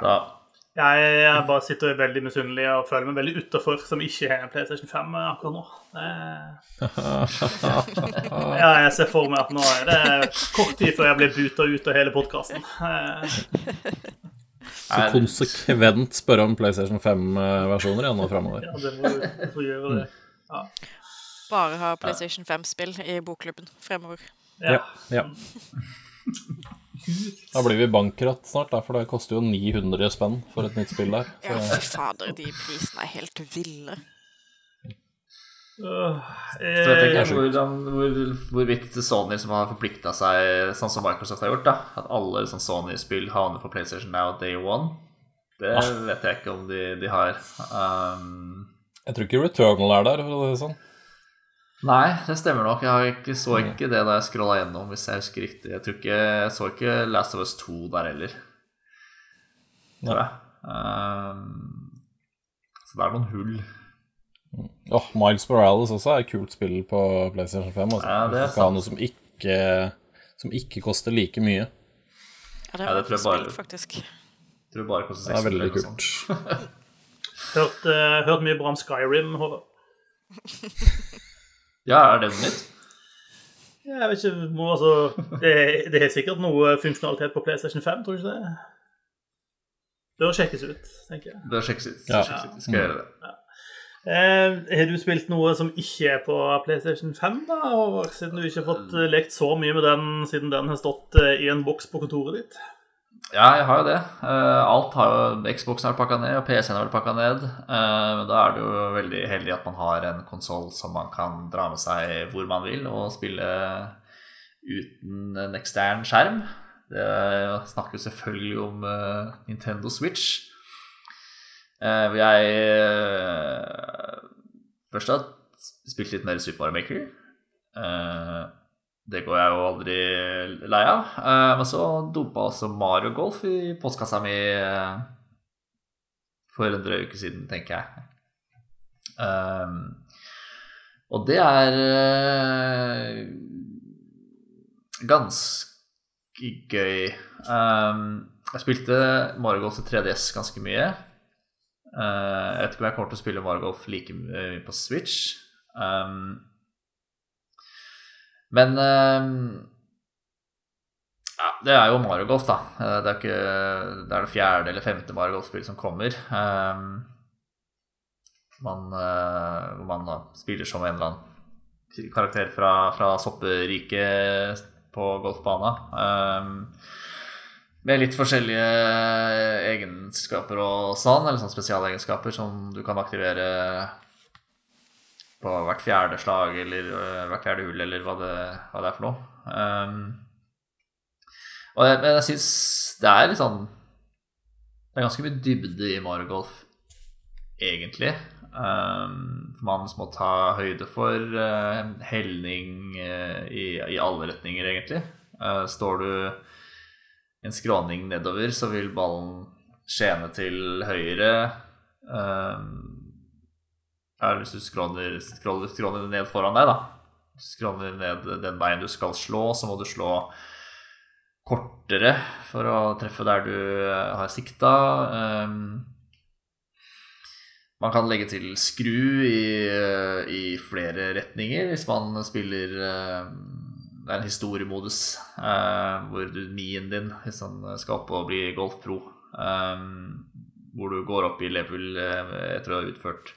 Da jeg, jeg bare sitter veldig misunnelig og føler meg veldig utafor som ikke har en PlayStation 5 akkurat nå. ja, jeg ser for meg at nå er det kort tid før jeg blir buta ut av hele podkasten. Så konsekvent spørre om PlayStation 5-versjoner igjen nå framover. Ja, det må du få gjøre det. Ja. Bare ha PlayStation 5-spill i bokklubben fremover. Ja. ja. Da blir vi bankratt snart, da, for det koster jo 900 spenn for et nytt spill der. Så. Ja, fy fader, de prisene er helt ville. Uh, eh, hvordan, hvor, Hvorvidt Sony som har forplikta seg, sånn som Microsoft har gjort, da at alle sånn Sony-spill havner på PlayStation Now day one, det ah. vet jeg ikke om de, de har. Um, jeg tror ikke Returnal er der, for å si det sånn. Nei, det stemmer nok. Jeg ikke, så ikke det da jeg scrolla gjennom, hvis jeg husker riktig. Jeg ikke, jeg så ikke Last of Us 2 der heller. Tror jeg. Um, så det er noen hull. Åh, Miles Morales også er et kult spill på PlayStation 5. Altså. Ja, det er Du skal ha sant. noe som ikke, som ikke koster like mye. Ja, det Ja, det tror jeg bare- faktisk. Tror jeg bare koster Det er veldig kult. Hørt, uh, hørt mye bra om Skyrim. Håvard. Ja, er det noe nytt? Jeg vet ikke, må, altså, det, det er sikkert noe funksjonalitet på PlayStation 5, tror du ikke det? Bør sjekkes ut, tenker jeg. Bør sjekkes ut. Ja. Sjekkes ut. Skal jeg gjøre det. Eh, har du spilt noe som ikke er på PlayStation 5, da, Og Siden du ikke har fått eh, lekt så mye med den siden den har stått eh, i en boks på kontoret ditt? Ja, jeg har jo det. Eh, alt har jo Xboxen vært pakka ned, og PC-en har vel pakka ned. Eh, Men da er det jo veldig heldig at man har en konsoll som man kan dra med seg hvor man vil, og spille uten en ekstern skjerm. Det snakker jo selvfølgelig om eh, Nintendo Switch. Hvor jeg først har spilt litt mer Super Mario Maker. Eh, det går jeg jo aldri lei av. Eh, Men så dumpa også Mario Golf i postkassa mi eh, for en drøy uke siden, tenker jeg. Um, og det er eh, ganske gøy. Um, jeg spilte Mario Golf til 3DS ganske mye. Eh, jeg vet ikke om jeg kommer til å spille Mario Golf like mye på Switch. Um, men eh, ja, det er jo Mario Golf, da. Eh, Det er, ikke, det er det fjerde eller femte Mario Golf-spill som kommer. Eh, man, eh, hvor man da spiller som en eller annen karakter fra, fra sopperiket på golfbana. Eh, med litt forskjellige egenskaper og sånn, eller sånn spesialegenskaper som du kan aktivere på hvert fjerde slag eller uh, hvert fjerde hull, eller hva det, hva det er for noe. Um, og jeg, men jeg syns det er litt sånn Det er ganske mye dybde i Mario Golf, egentlig. Um, man må ta høyde for uh, helning uh, i, i alle retninger, egentlig. Uh, står du en skråning nedover, så vil ballen skjene til høyre. Um, er hvis du scroller, scroller, scroller ned foran deg, da. Scroller ned den veien du skal slå, så må du slå kortere for å treffe der du eh, har sikta. Um, man kan legge til skru i, eh, i flere retninger hvis man spiller eh, Det er en historiemodus hvor du mien din, hvis han skal opp og bli golfpro, um, hvor du går opp i level etter å ha utført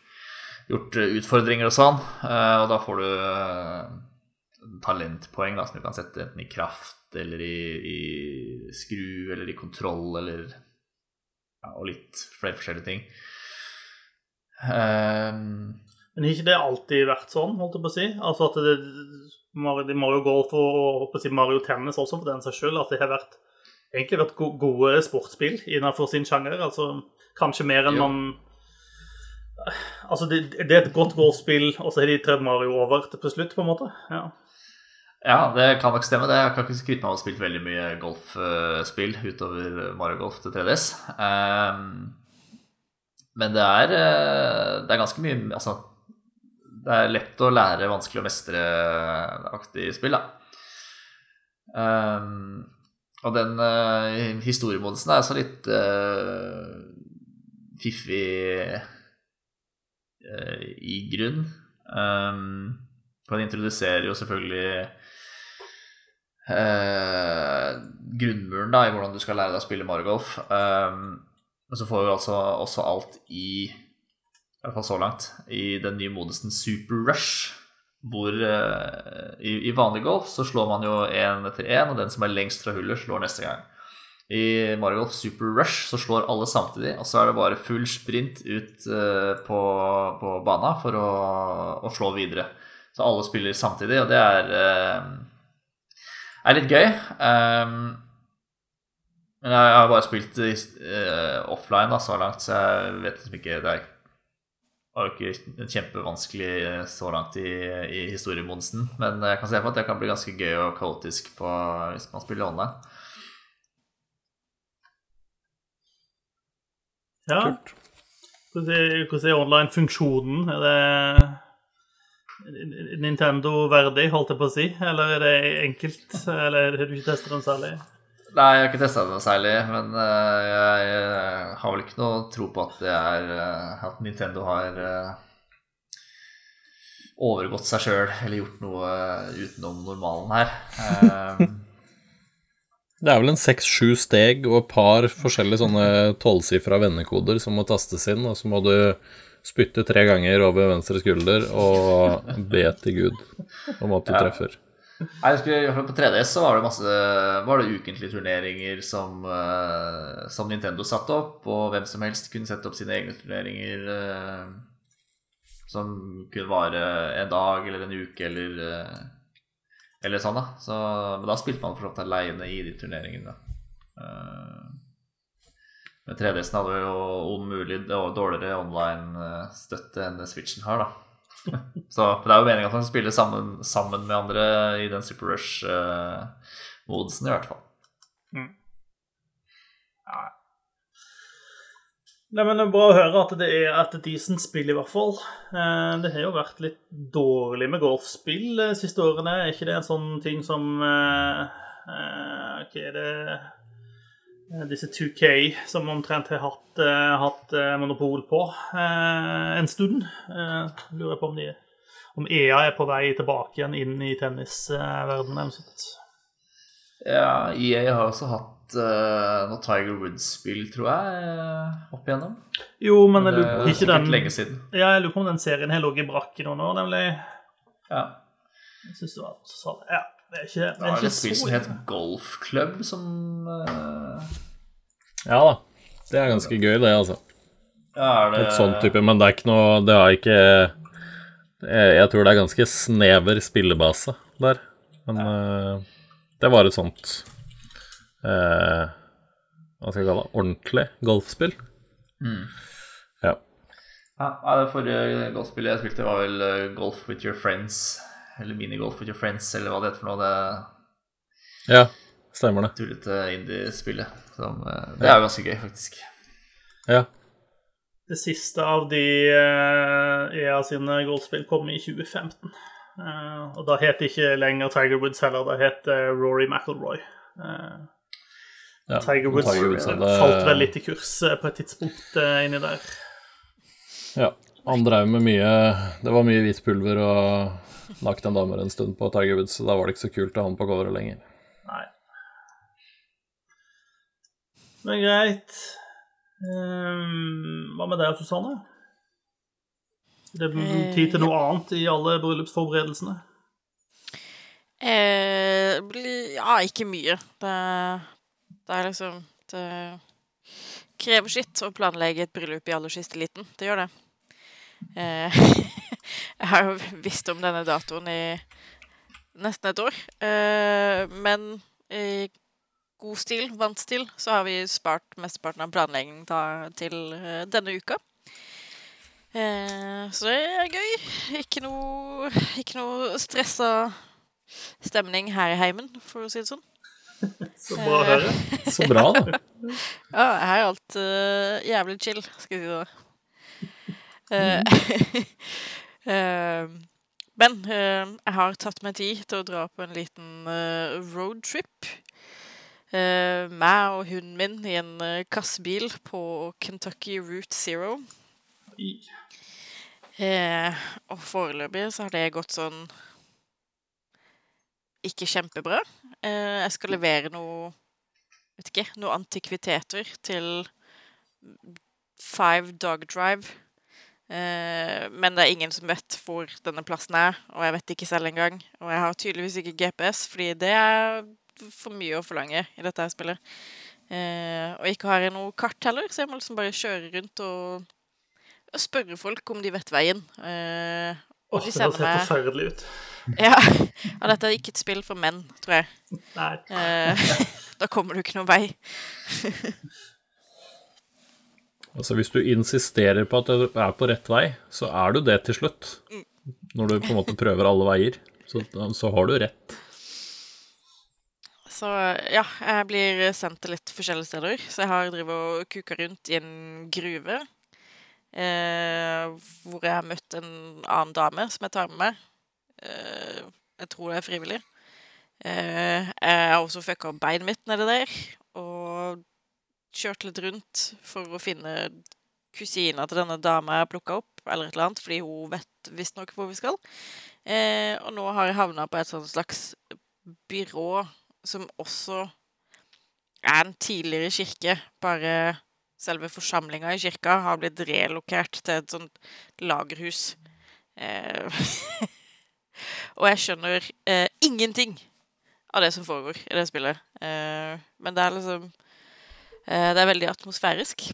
gjort eh, utfordringer og sånn. eh, Og da får du eh, talentpoeng da, som du kan sette enten i kraft eller i, i skru eller i kontroll eller ja, Og litt flere forskjellige ting. Um, Men har ikke det alltid vært sånn, holdt jeg på å si? Altså at det, Mario, Mario Golf og, si Mario Tennis også, for den saks skyld, at det har vært, egentlig vært gode sportsspill innenfor sin sjanger. Altså kanskje mer enn man Altså, det, det er et godt golfspill, og så har de tredd Mario over til slutt, på en måte. Ja. ja, det kan nok stemme. det Jeg kan ikke skryte meg av å ha spilt veldig mye golfspill utover Mario Golf til 3DS. Um, men det er, eh, det er ganske mye Altså, det er lett å lære, vanskelig å mestre-aktig spill, da. Um, og den uh, historiemodusen er så litt uh, fiffig i grunn. Um, den introduserer jo selvfølgelig uh, grunnmuren da, i hvordan du skal lære deg å spille Margolf. Golf. Um, og så får vi altså også alt i i hvert fall så langt, i den nye modusen Super Rush. Hvor eh, i, i vanlig golf så slår man jo én etter én, og den som er lengst fra hullet, slår neste gang. I Mario Golf Super Rush så slår alle samtidig, og så er det bare full sprint ut eh, på, på bana for å, å slå videre. Så alle spiller samtidig, og det er, eh, er litt gøy. Um, men jeg har bare spilt eh, offline da, så langt, så jeg vet liksom ikke det er jo ikke kjempevanskelig så langt i, i historiemodsen, men jeg kan se for at det kan bli ganske gøy og kaotisk på, hvis man spiller online. Ja. Kult. Hvordan er, online-funksjonen? Er det Nintendo verdig, holdt jeg på å si? Eller er det enkelt? Eller har du ikke testet den særlig? Nei, jeg har ikke testa den særlig, men eh, jeg, har vel ikke noe tro på at det er eh, At Nintendo har eh, overgått seg sjøl eller gjort noe utenom normalen her. Det er vel en seks-sju steg og et par forskjellige sånne tolvsifra vennekoder som må tastes inn, og så må du spytte tre ganger over venstre skulder og be til Gud om at du Ja. treffer. Nei, jeg husker i hvert fall På 3DS så var det masse Var det ukentlige turneringer som, eh, som Nintendo satte opp, og hvem som helst kunne sette opp sine egne turneringer eh, som kunne vare en dag eller en uke eller eh, Eller sånn, da. Så, men da spilte man for så aleine i de turneringene. Uh, men 3DS-en hadde jo om mulig dårligere online-støtte enn det Switchen har, da. Så det er jo meningen at man skal spille sammen, sammen med andre i den Super Rush-modusen, i hvert fall. Nei, men Det er bra å høre at det er et decent spill, i hvert fall. Eh, Det har jo vært litt dårlig med golfspill de siste årene. Er ikke det en sånn ting som uh, eh, Hva er det Eh, Disse 2K som omtrent har hatt, uh, hatt eh, monopol på eh, en stund. Eh, lurer på om, de, om EA er på vei tilbake igjen inn i tennisverdenen. Ja, EA har også hatt uh, noe Tiger Woods-spill, tror jeg, eh, opp igjennom. Jo, men men det lurer er på ikke den lenge siden. Ja, jeg lurer på om den serien har ligget i brakk i noen år, nemlig. Ja. Jeg synes det var sånn. det. Ja, det er ikke, det Det er et spill som het Golf Club, som uh... Ja da. Det er ganske gøy, det, altså. Ja, er det Et sånt type, men det er ikke noe Det har ikke Jeg, jeg tror det er ganske snever spillebase der. Men eh, det var et sånt eh, Hva skal jeg kalle det? Ordentlig golfspill. Ja. Ja, det forrige golfspillet jeg spilte, var vel eh, Golf with your friends. Eller minigolf with your friends, eller hva det heter for noe. Det ja, stemmer det. tullete indie-spillet. Som, eh, Det er jo ganske gøy, faktisk. Ja. Det siste av de eh, EA sine golfspill kom i 2015. Uh, og da het det ikke lenger Tiger Woods heller, da het det Rory McIlroy. Eh, ja. Tiger Woods, Tiger Woods hadde- falt vel litt i kurs eh, på et tidspunkt eh, inni der. Ja. Han drev med mye Det var mye hvitt pulver og nakne damer en stund på Tiger Woods, så da var det ikke så kult å ha han på coveret lenger. Nei. Men greit. Um, hva med deg, Susanne? Det blir tid til noe annet i alle bryllupsforberedelsene. Eh, bli- ja, ikke mye. Det, det er liksom Det krever sitt å planlegge et bryllup i aller siste liten. Det gjør det. Eh, jeg har jo visst om denne datoen i nesten et år. Eh, men i god stil, vant stil, så har vi spart mesteparten av planleggingen til eh, denne uka. Eh, så det er gøy. Ikke noe, ikke noe stressa stemning her i heimen, for å si det sånn. Så bra å høre. Så bra, da. Ja, her er alt uh, jævlig chill, skal jeg si det. Eh, uh, men eh, jeg har tatt meg tid til å dra på en liten uh, roadtrip. Uh, meg og hunden min i en uh, kassebil på Kentucky Route Zero. Eh, og foreløpig så har det gått sånn ikke kjempebra. Eh, jeg skal levere noe vet ikke, noe antikviteter til Five Dog Drive. Eh, men det er ingen som vet hvor denne plassen er, og jeg vet ikke selv engang. Og jeg har tydeligvis ikke GPS, fordi det er for mye å forlange i dette spillet. Eh, og ikke har jeg noe kart heller, så jeg må liksom bare kjøre rundt og spørre folk om de vet veien. Og de det sender helt meg forferdelig ut. ja, og dette er ikke et spill for menn, tror jeg. Nei. Eh, da kommer du ikke noen vei. Altså Hvis du insisterer på at du er på rett vei, så er du det til slutt. Når du på en måte prøver alle veier, så, så har du rett. Så ja, jeg blir sendt til litt forskjellige steder. Så jeg har drevet og kuka rundt i en gruve. Eh, hvor jeg har møtt en annen dame som jeg tar med meg. Eh, jeg tror det er frivillig. Eh, jeg har også fucka opp beinet mitt nedi der. Og kjørt litt rundt for å finne kusina til denne dama jeg plukka opp, eller et eller annet, fordi hun vet visstnok hvor vi skal. Eh, og nå har jeg havna på et sånt slags byrå som også er en tidligere kirke, bare selve forsamlinga i kirka har blitt relokert til et sånt lagerhus. Eh, og jeg skjønner eh, ingenting av det som foregår i det spillet. Eh, men det er liksom eh, Det er veldig atmosfærisk.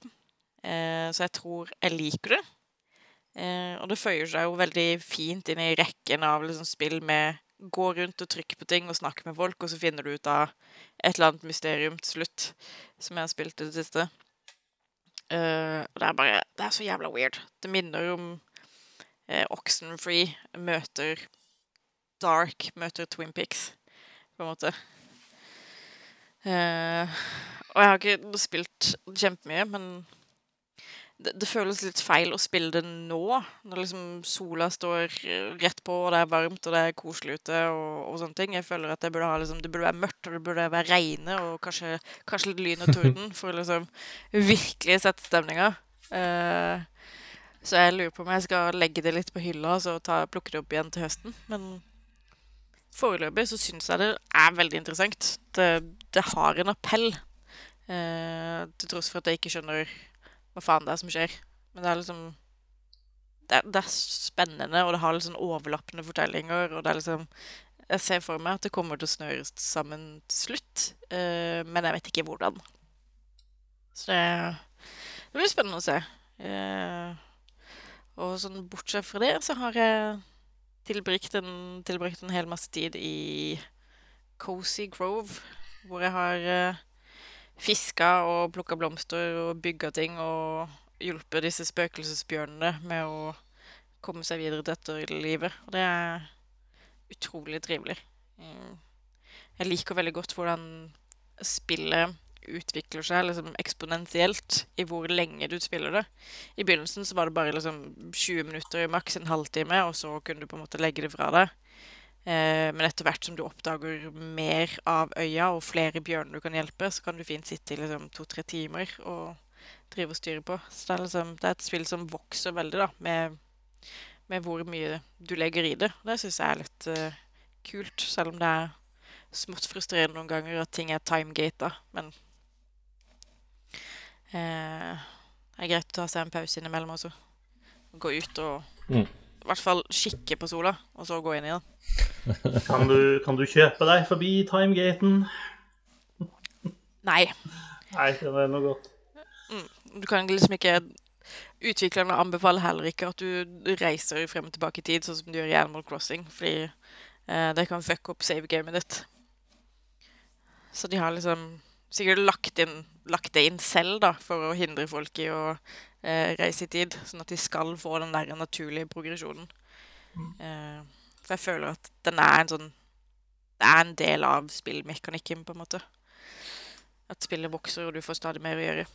Eh, så jeg tror jeg liker det. Eh, og det føyer seg jo veldig fint inn i rekken av liksom, spill med gå rundt og trykke på ting og snakke med folk, og så finner du ut av et eller annet mysterium til slutt, som jeg har spilt i det siste. Uh, det er bare Det er så jævla weird. Det minner om uh, Oxenfree møter Dark, møter Twin Pics, på en måte. Uh, og jeg har ikke spilt kjempemye, men det, det, føles litt feil å spille det nå, når liksom sola står rett på, og det er varmt og det er koselig ute og, og sånne ting. Jeg føler at det burde, ha, liksom, det burde være mørkt, og det burde være regne og kanskje, kanskje litt lyn og torden for å liksom virkelig sette stemninga. Uh, så jeg lurer på om jeg skal legge det litt på hylla og så ta, plukke det opp igjen til høsten. Men foreløpig så syns jeg det er veldig interessant. Det, det har en appell, uh, til tross for at jeg ikke skjønner hva faen det er som skjer. Men det er liksom det er, det er, spennende, og det har litt sånn overlappende fortellinger. Og det er liksom Jeg ser for meg at det kommer til å snøres sammen til slutt, uh, men jeg vet ikke hvordan. Så det, det blir spennende å se. Uh, og sånn bortsett fra det, så har jeg tilbrakt en, tilbrakt en hel masse tid i Cozy Grove, hvor jeg har uh, fiska og plukka blomster og bygga ting og hjulpet disse spøkelsesbjørnene med å komme seg videre til dette livet. Og det er utrolig trivelig. Mm. Jeg liker veldig godt hvordan spillet utvikler seg liksom eksponentielt i hvor lenge du spiller det. I begynnelsen så var det bare liksom 20 minutter, maks en halvtime, og så kunne du på en måte legge det fra deg. Eh, men etter hvert som du oppdager mer av øya og flere bjørner du kan hjelpe, så kan du fint sitte i liksom to-tre timer og drive og styre på. Så det er, liksom, det er et spill som vokser veldig, da, med, med hvor mye du legger i det. Det syns jeg er litt uh, kult, selv om det er smått frustrerende noen ganger at ting er timegata. Men uh, det er greit å ta seg en pause innimellom også. Gå ut og mm i hvert fall kikke på sola, og så gå inn i den. kan, du, kan du kjøpe deg forbi timegaten? Nei. Nei, det er noe godt. Mm, du kan liksom ikke Utviklerne anbefaler heller ikke at du reiser frem og tilbake i tid, sånn som du gjør i Animal Crossing, fordi eh, det kan fucke opp save-gamet ditt. Så de har liksom sikkert lagt, inn, lagt det inn selv, da, for å hindre folk i å eh, reise i tid, sånn at de skal få den der naturlige progresjonen. Mm. Eh, for jeg føler at den er en sånn Det er en del av spillmekanikken, på en måte. At spillet vokser, og du får stadig mer å gjøre.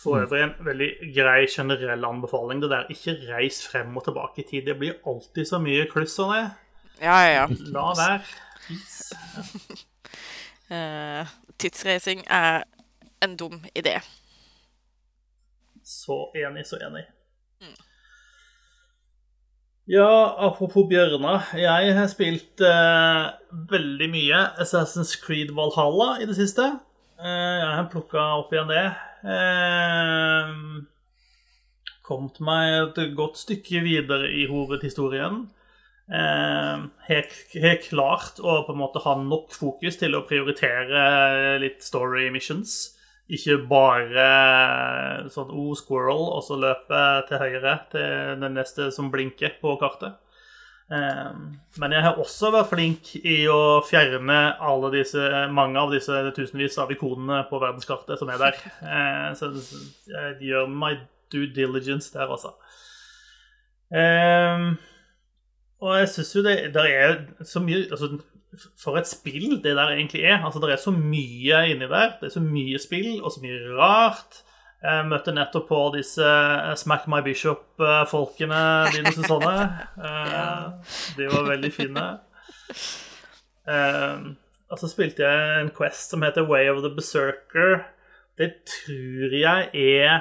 For øvrig en veldig grei generell anbefaling. Det der ikke reis frem og tilbake i tid. Det blir alltid så mye kluss av det. Ja, ja, ja. La være. uh, tidsreising er en dum idé. Så enig, så enig. Mm. Ja, apropos bjørner. Jeg har spilt eh, veldig mye Assassin's Creed Valhalla i det siste. Eh, jeg har plukka opp igjen det. Eh, kommet meg et godt stykke videre i hovedhistorien. Eh, helt, klart å på en måte ha nok fokus til å prioritere litt story missions. Ikke bare sånn O, oh, squirrel, og så løpe til høyre til den neste som blinker på kartet. Eh, men jeg har også vært flink i å fjerne disse, mange av disse tusenvis av ikonene på verdenskartet som er der. Eh, så jeg gjør my due diligence der, altså. Eh, og jeg syns jo det er så mye altså, For et spill det der egentlig er. Altså, Det er så mye inni der. Det er så mye spill og så mye rart. Jeg møtte nettopp på disse eh, Smack My Bishop-folkene dine sånne De var veldig fine. Og så spilte jeg en Quest som heter Way of the Berserker. Det tror jeg er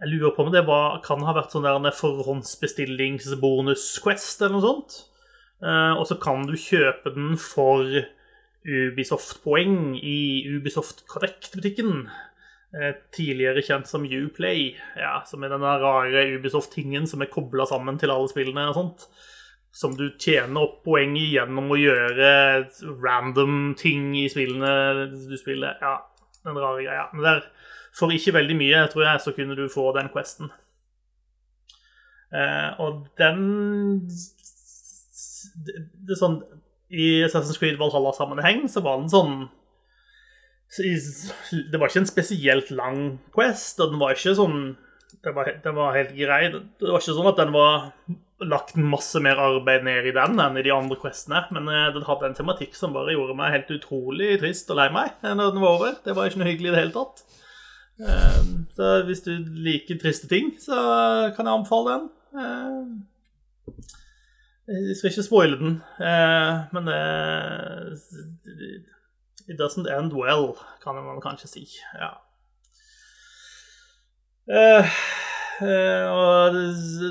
Jeg lurer på om det var, kan ha vært sånn der forhåndsbestillingsbonus-Quest eller noe sånt. Og så kan du kjøpe den for Ubisoft-poeng i Ubisoft Connect-butikken. Eh, tidligere kjent som Uplay, ja, som er den rare Ubisoft-tingen som er kobla sammen til alle spillene og sånt. Som du tjener opp poeng i gjennom å gjøre random ting i spillene du spiller. Ja, den rare greia. Men der, for ikke veldig mye, tror jeg, så kunne du få den questen. Eh, og den det, det er sånn I Assassin's Creed Valhalla-sammenheng så var den sånn det var ikke en spesielt lang quest, og den var ikke sånn Den var, den var helt grei. Det var ikke sånn at den var lagt masse mer arbeid ned i den enn i de andre questene, men eh, den hadde en tematikk som bare gjorde meg helt utrolig trist og lei meg når den var over. Det var ikke noe hyggelig i det hele tatt. Ehm, så hvis du liker triste ting, så kan jeg anbefale den. Jeg skal ikke spoile den, eh, men det It doesn't end well, kan man kanskje si. Ja. Og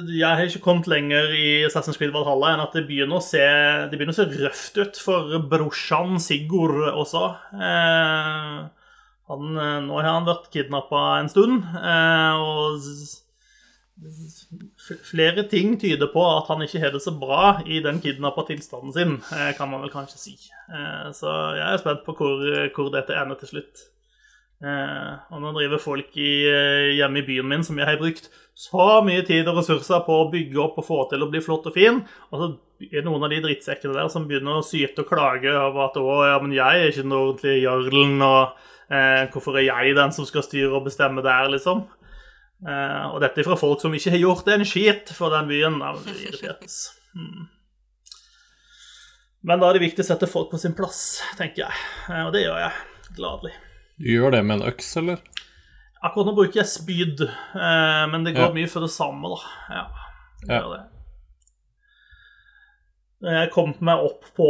jeg har ikke kommet lenger i Assassin's Creed Valhalla enn at det begynner å se, begynner å se røft ut for brorsan Sigurd også. Han, nå har han vært kidnappa en stund, og Flere ting tyder på at han ikke har det så bra i den kidnappa tilstanden sin, kan man vel kanskje si. Så jeg er spent på hvor, hvor dette ender til slutt. Og nå driver folk i, hjemme i byen min som jeg har brukt så mye tid og ressurser på å bygge opp og få til å bli flott og fin, og så er det noen av de drittsekkene der som begynner å syte og klage over at 'Å, ja, men jeg er ikke den ordentlige jarlen', og eh, 'Hvorfor er jeg den som skal styre og bestemme der', liksom? Uh, og dette er fra folk som ikke har gjort en skit for den byen. Hmm. Men da er det viktig å sette folk på sin plass, tenker jeg. Uh, og det gjør jeg gladelig. Du gjør det med en øks, eller? Akkurat nå bruker jeg spyd, uh, men det går ja. mye for det samme, da. Ja, det gjør det. Jeg kom meg opp på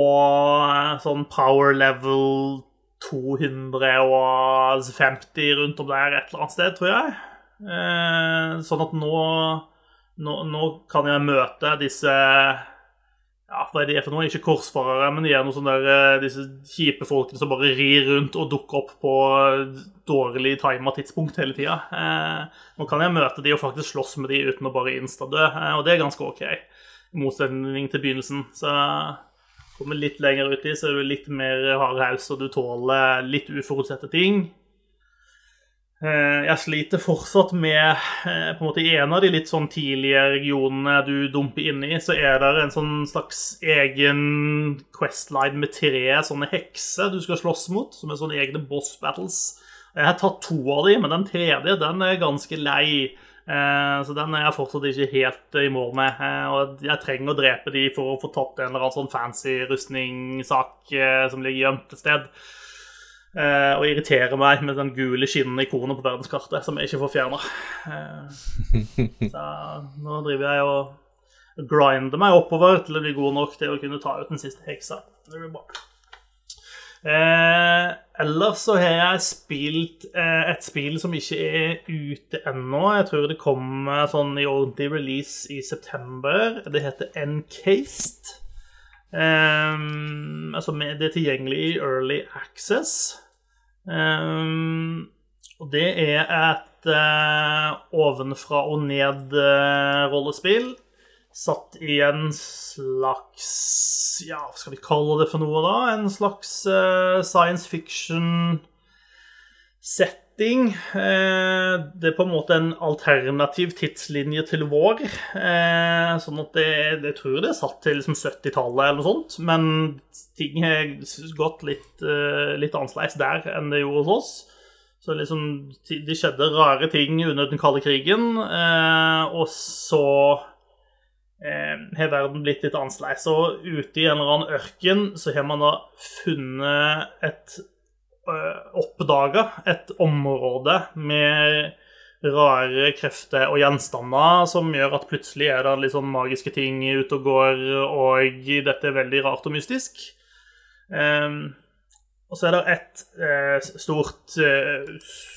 sånn power level 250 rundt om der et eller annet sted, tror jeg. Eh, sånn at nå, nå, nå, kan jeg møte disse ja, hva er de for noe? Ikke korsfarere, men de er noe sånn der, eh, disse kjipe folkene som bare rir rundt og dukker opp på dårlig tima tidspunkt hele tida. Eh, nå kan jeg møte de og faktisk slåss med de uten å bare instadø, eh, og det er ganske OK. I motsetning til begynnelsen. Så kommer litt lenger uti, så er du litt mer hardhaus, og du tåler litt uforutsette ting. Eh, jeg sliter fortsatt med eh, på en måte I en av de litt sånn tidlige regionene du dumper inn i, så er det en sånn slags egen questline med tre sånne hekser du skal slåss mot, som er sånne egne boss battles. Jeg har tatt to av de, men den tredje den er ganske lei. Eh, så den er jeg fortsatt ikke helt i mål med. Og jeg trenger å drepe de for å få tatt en eller annen sånn fancy rustningssak som ligger gjemt et sted. Uh, og irriterer meg med den gule skinnende ikonet på verdenskartet som jeg ikke får fjerna. Uh, så nå driver jeg og grinder meg oppover til å bli god nok til å kunne ta ut den siste heksa. Det blir bra. Uh, ellers så har jeg spilt et spill som ikke er ute ennå. Jeg tror det kommer sånn i ordentlig release i september. Det heter Encased. Um, altså det er tilgjengelig i Early Access. Um, og det er et uh, ovenfra og ned-rollespill. Uh, satt i en slags Ja, hva skal vi kalle det for noe, da? En slags uh, science fiction setting. Eh, det er på en måte en alternativ tidslinje til vår. Eh, sånn at det, det tror jeg det er satt til liksom 70-tallet eller noe sånt. Men ting har gått litt, eh, litt annerledes der enn det gjorde hos oss. Så liksom, det skjedde rare ting under den kalde krigen, og så har verden blitt litt annerledes. Og ute i en eller annen ørken så har man da funnet et Oppdaga et område med rare krefter og gjenstander som gjør at plutselig er det litt sånn magiske ting ute og går, og dette er veldig rart og mystisk. Um, og så er det et eh, stort eh,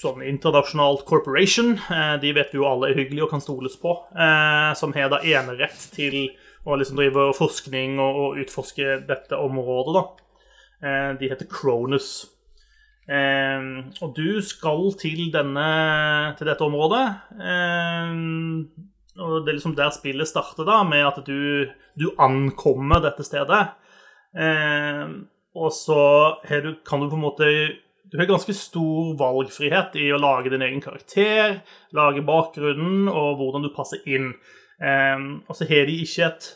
sånn internasjonalt corporation, eh, de vet vi jo alle er hyggelige og kan stoles på, eh, som har da enerett til å liksom drive forskning og, og utforske dette området. da. Eh, de heter Cronus. Eh, og du skal til, denne, til dette området. og det er liksom der spillet starter, da, med at du, du ankommer dette stedet. Eh, og så du, kan du på en måte Du har ganske stor valgfrihet i å lage din egen karakter, lage bakgrunnen og hvordan du passer inn. Um, og så har de ikke et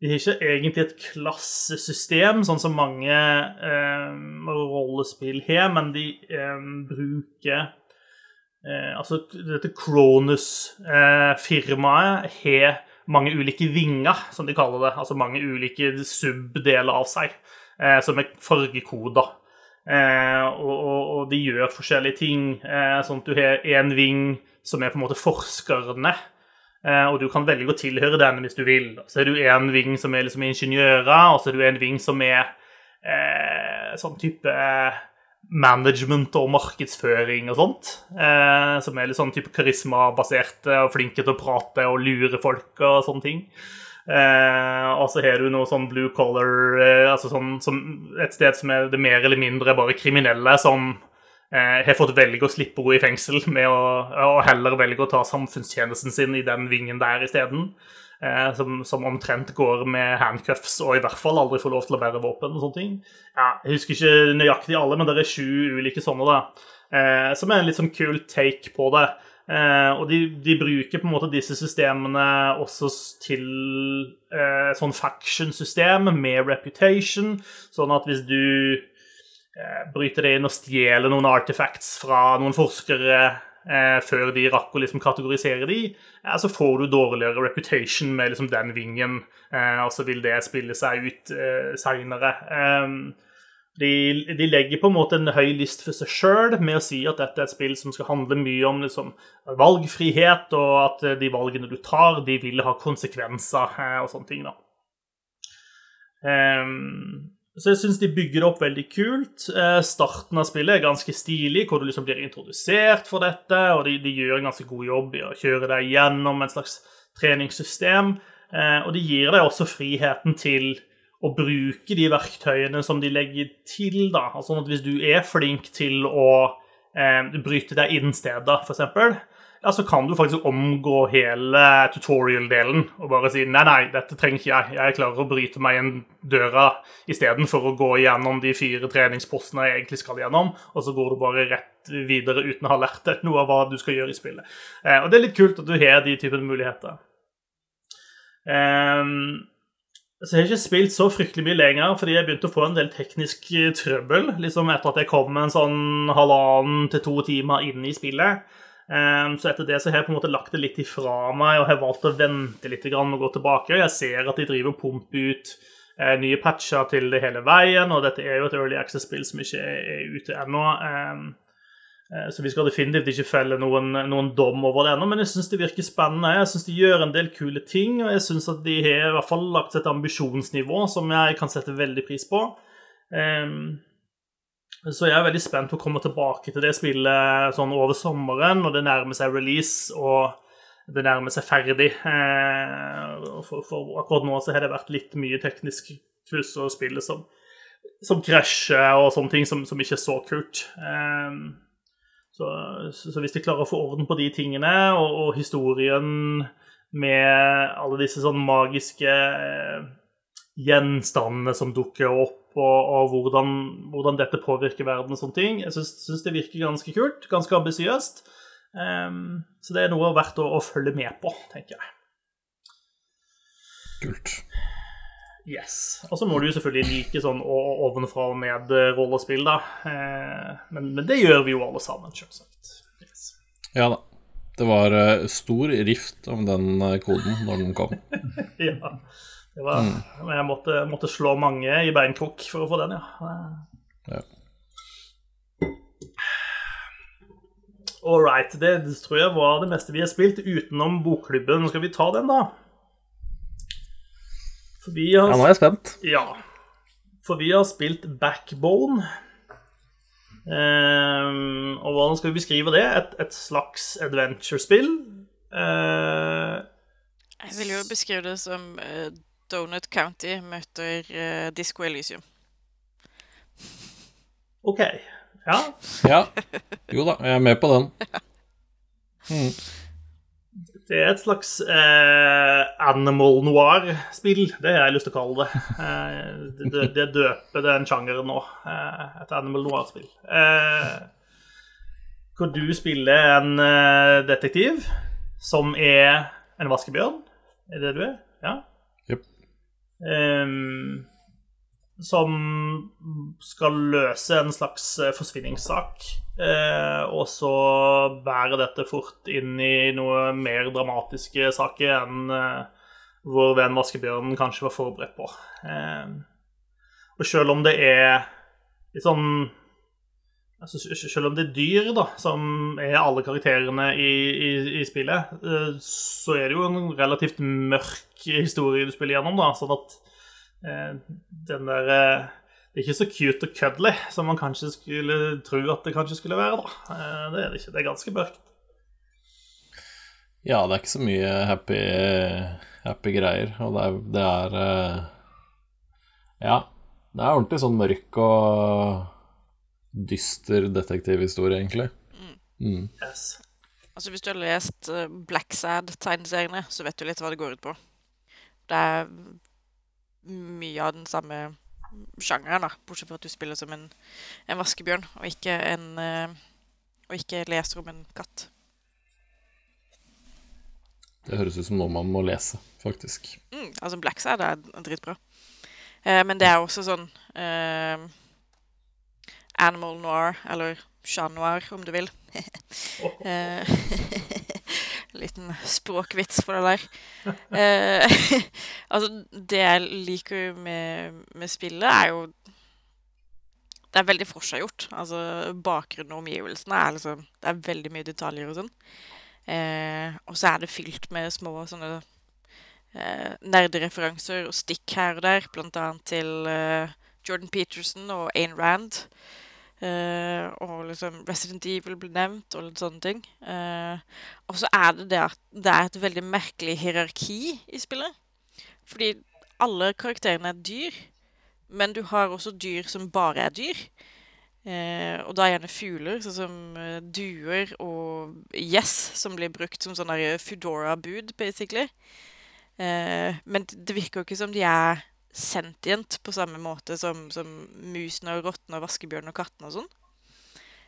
de har ikke egentlig et klassesystem, sånn som mange eh, rollespill har, men de eh, bruker eh, Altså, dette Kronus-firmaet uh, har mange ulike vinger, som de kaller det. Altså mange ulike subdeler av seg eh, som er fargekoder. Eh, og, og, og, de gjør forskjellige ting. Eh, sånn at du har én ving som er på en måte forskerne. Eh, og du kan velge å tilhøre den hvis du vil. Så er du en ving som er liksom ingeniører, og så er du en ving som er eh, sånn type management og markedsføring og sånt. Eh, som er litt sånn type karismabaserte og flinke til å prate og lure folk og sånne ting. Eh, og så har du noe sånn blue color eh, altså sånn, Et sted som er det mer eller mindre bare kriminelle som eh, har fått velge å slippe henne i fengsel med å, og heller velge å ta samfunnstjenesten sin i den vingen der isteden. Eh, som, som, omtrent går med handcuffs og i hvert fall aldri får lov til å bære våpen. og sånne ting. Ja, jeg husker ikke nøyaktig alle, men det er sju ulike sånne. da, eh, Som er en litt sånn kul take på det. Eh, og de, de, bruker på en måte disse systemene også til eh, sånn faction-system med reputation, sånn at hvis du eh, bryter deg inn og stjeler noen artifacts fra noen forskere eh, før de rakk å liksom kategorisere de, så får du dårligere reputation med liksom den vingen, eh, og så vil det spille seg ut eh, seinere. Eh, de, de, legger på en måte en høy list for seg sjøl med å si at dette er et spill som skal handle mye om liksom, valgfrihet, og at eh, de valgene du tar, de vil ha konsekvenser eh, og sånne ting. da. Um, så jeg syns de bygger det opp veldig kult. Eh, starten av spillet er ganske stilig, hvor du liksom blir introdusert for dette, og de, de gjør en ganske god jobb i å kjøre deg gjennom en slags treningssystem. Eh, og de gir deg også friheten til å bruke de verktøyene som de legger til. da, altså at Hvis du er flink til å eh, bryte deg inn steder, f.eks., ja, så kan du faktisk omgå hele tutorial-delen og bare si nei, nei, dette trenger ikke jeg. Jeg klarer å bryte meg inn døra istedenfor å gå gjennom de fire treningspostene jeg egentlig skal gjennom, og så går du bare rett videre uten å ha lært deg noe av hva du skal gjøre i spillet. Eh, og det er litt kult at du har de typene muligheter. Um, så jeg har ikke spilt så fryktelig mye lenger, fordi jeg begynte å få en del teknisk eh, trøbbel liksom etter at jeg kom en sånn halvannen til to timer inn i spillet. Um, så etter det så har jeg på en måte lagt det litt ifra meg og har valgt å vente litt med å gå tilbake. Jeg ser at de driver og pumper ut uh, nye patcher til det hele veien, og dette er jo et Early Access-spill som ikke er, ute ennå. Um, Eh, så vi skal definitivt ikke felle noen, noen dom over det ennå, men jeg syns det virker spennende. Jeg syns de gjør en del kule ting, og jeg syns at de har i hvert fall lagt et ambisjonsnivå som jeg kan sette veldig pris på. Så jeg er veldig spent på å komme tilbake til det spillet sånn over sommeren, når det nærmer seg release og det nærmer seg ferdig. Eh, for, for akkurat nå så har det vært litt mye teknisk kluss og spillet som, som krasjer og sånne ting som, som ikke er så kult. Så, så, hvis de klarer å få orden på de tingene, og, og historien med alle disse sånn magiske eh, gjenstandene som dukker opp, og, og hvordan, hvordan, dette påvirker verden og sånne ting. Jeg syns det virker ganske kult, ganske ambisiøst. Um, så det er noe verdt å, å, følge med på, tenker jeg. Kult. Yes. Og så må du jo selvfølgelig like sånn ovenfra og ned-rollespill, da. Uh, men, men, det gjør vi jo alle sammen, selvsagt. Yes. Ja da. Det var uh, stor rift om den koden når den kom. ja. Var, mm. Jeg måtte, måtte, slå mange i beinkrok for å få den, ja. ja. All right. Det tror jeg var det meste vi har spilt utenom bokklubben. Skal vi ta den, da? For vi har, ja, nå er jeg spent. Ja. For vi har spilt Backbone. Um, og hvordan skal vi beskrive det? Et, et slags adventure-spill. Uh, jeg vil jo beskrive det som uh, Donut County møter uh, Disco Elysium. OK. Ja. ja. Jo da, jeg er med på den. Mm. Det er et slags eh, animal noir-spill. Det har jeg lyst til å kalle det. Eh, det, det døper den sjangeren nå. Eh, et animal noir-spill. Eh, hvor du spiller en eh, detektiv som er en vaskebjørn. Er det du er? Ja? Um, som skal løse en slags eh, forsvinningssak. Uh, og så bærer dette fort inn i noe mer dramatiske saker enn uh, vår venn vaskebjørnen kanskje var forberedt på. Uh, og selv om det er litt sånn altså, Selv om det er dyr, da, som er alle karakterene i, i, i spillet, så er det jo en relativt mørk historie du spiller gjennom, da, sånn at eh, den der eh, Det er ikke så cute og cuddly som man kanskje skulle tro at det kanskje skulle være, da. Eh, det er det ikke. Det er ganske mørkt. Ja, det er ikke så mye happy, happy greier, og det er, det er eh, Ja. Det er ordentlig sånn mørk og dyster detektivhistorie, egentlig. Mm. Mm. Yes. Altså Hvis du har lest Black Sad-tegneseriene, så vet du litt hva det går ut på. Det er mye av den samme sjangeren, da, bortsett fra at du spiller som en, en vaskebjørn, og ikke, en, uh, og ikke leser om en katt. Det høres ut som noe man må lese, faktisk. Mm, altså Black Sad er dritbra. Eh, men det er også sånn uh, Animal noir, eller chat noir, om du vil. liten språkvits for det der. Eh, altså, det jeg liker med, med, spillet, er jo Det er veldig forseggjort. Altså, bakgrunnen og omgivelsene er liksom Det er veldig mye detaljer og sånn. Eh, og så er det fylt med små sånne eh, nerdereferanser og stikk her og der, blant annet til eh, Jordan Peterson og Ayn Rand. Uh, og liksom Resident Evil blir nevnt, og litt sånne ting. Uh, og så er det det at det er et veldig merkelig hierarki i spillet. Fordi alle karakterene er dyr, men du har også dyr som bare er dyr. Uh, og da er gjerne fugler, sånn som duer og gjess, som blir brukt som sånn Foodora-bud, basically. men det virker jo ikke som de er sentient på samme måte som, som musene og rottene og vaskebjørnene og kattene og sånn.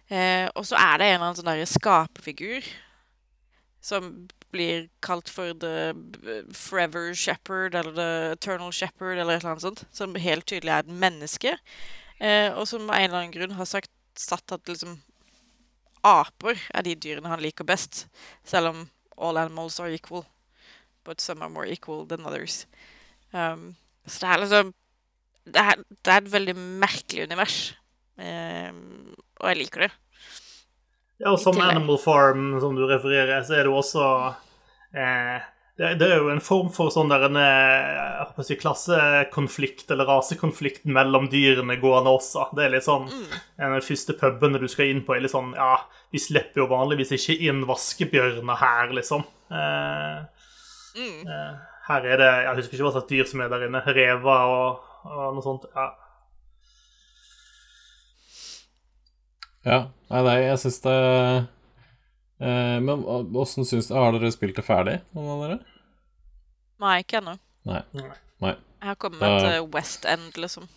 Eh, og så er det en eller annen sånn der skaperfigur som blir kalt for The Forever Shepherd eller The Eternal Shepherd eller et eller annet sånt. Som helt tydelig er et menneske. Eh, og som av en eller annen grunn har sagt, satt at liksom aper er de dyrene han liker best. Selv om all animals are equal. But some are more equal than others. Um, så det er liksom Det er, det er et veldig merkelig univers. Eh, og jeg liker det. Ja, og som Animal Farm, som du refererer, så er det også eh, det, det, er jo en form for sånn der en eh, si, klassekonflikt eller rasekonflikt mellom dyrene gående også. Det er litt sånn mm. Den første puben du skal inn på, er litt sånn Ja, vi slipper jo vanligvis ikke inn vaskebjørner her, liksom. Eh, mm. eh, her er det Jeg husker ikke hva slags dyr som er der inne. Rever og, og noe sånt. Ja. ja. Nei, nei jeg syns det eh, Men åssen syns Har dere spilt det ferdig, noen av dere? Nei, ikke ennå. Nei. nei. Jeg har kommet da... til West End, liksom.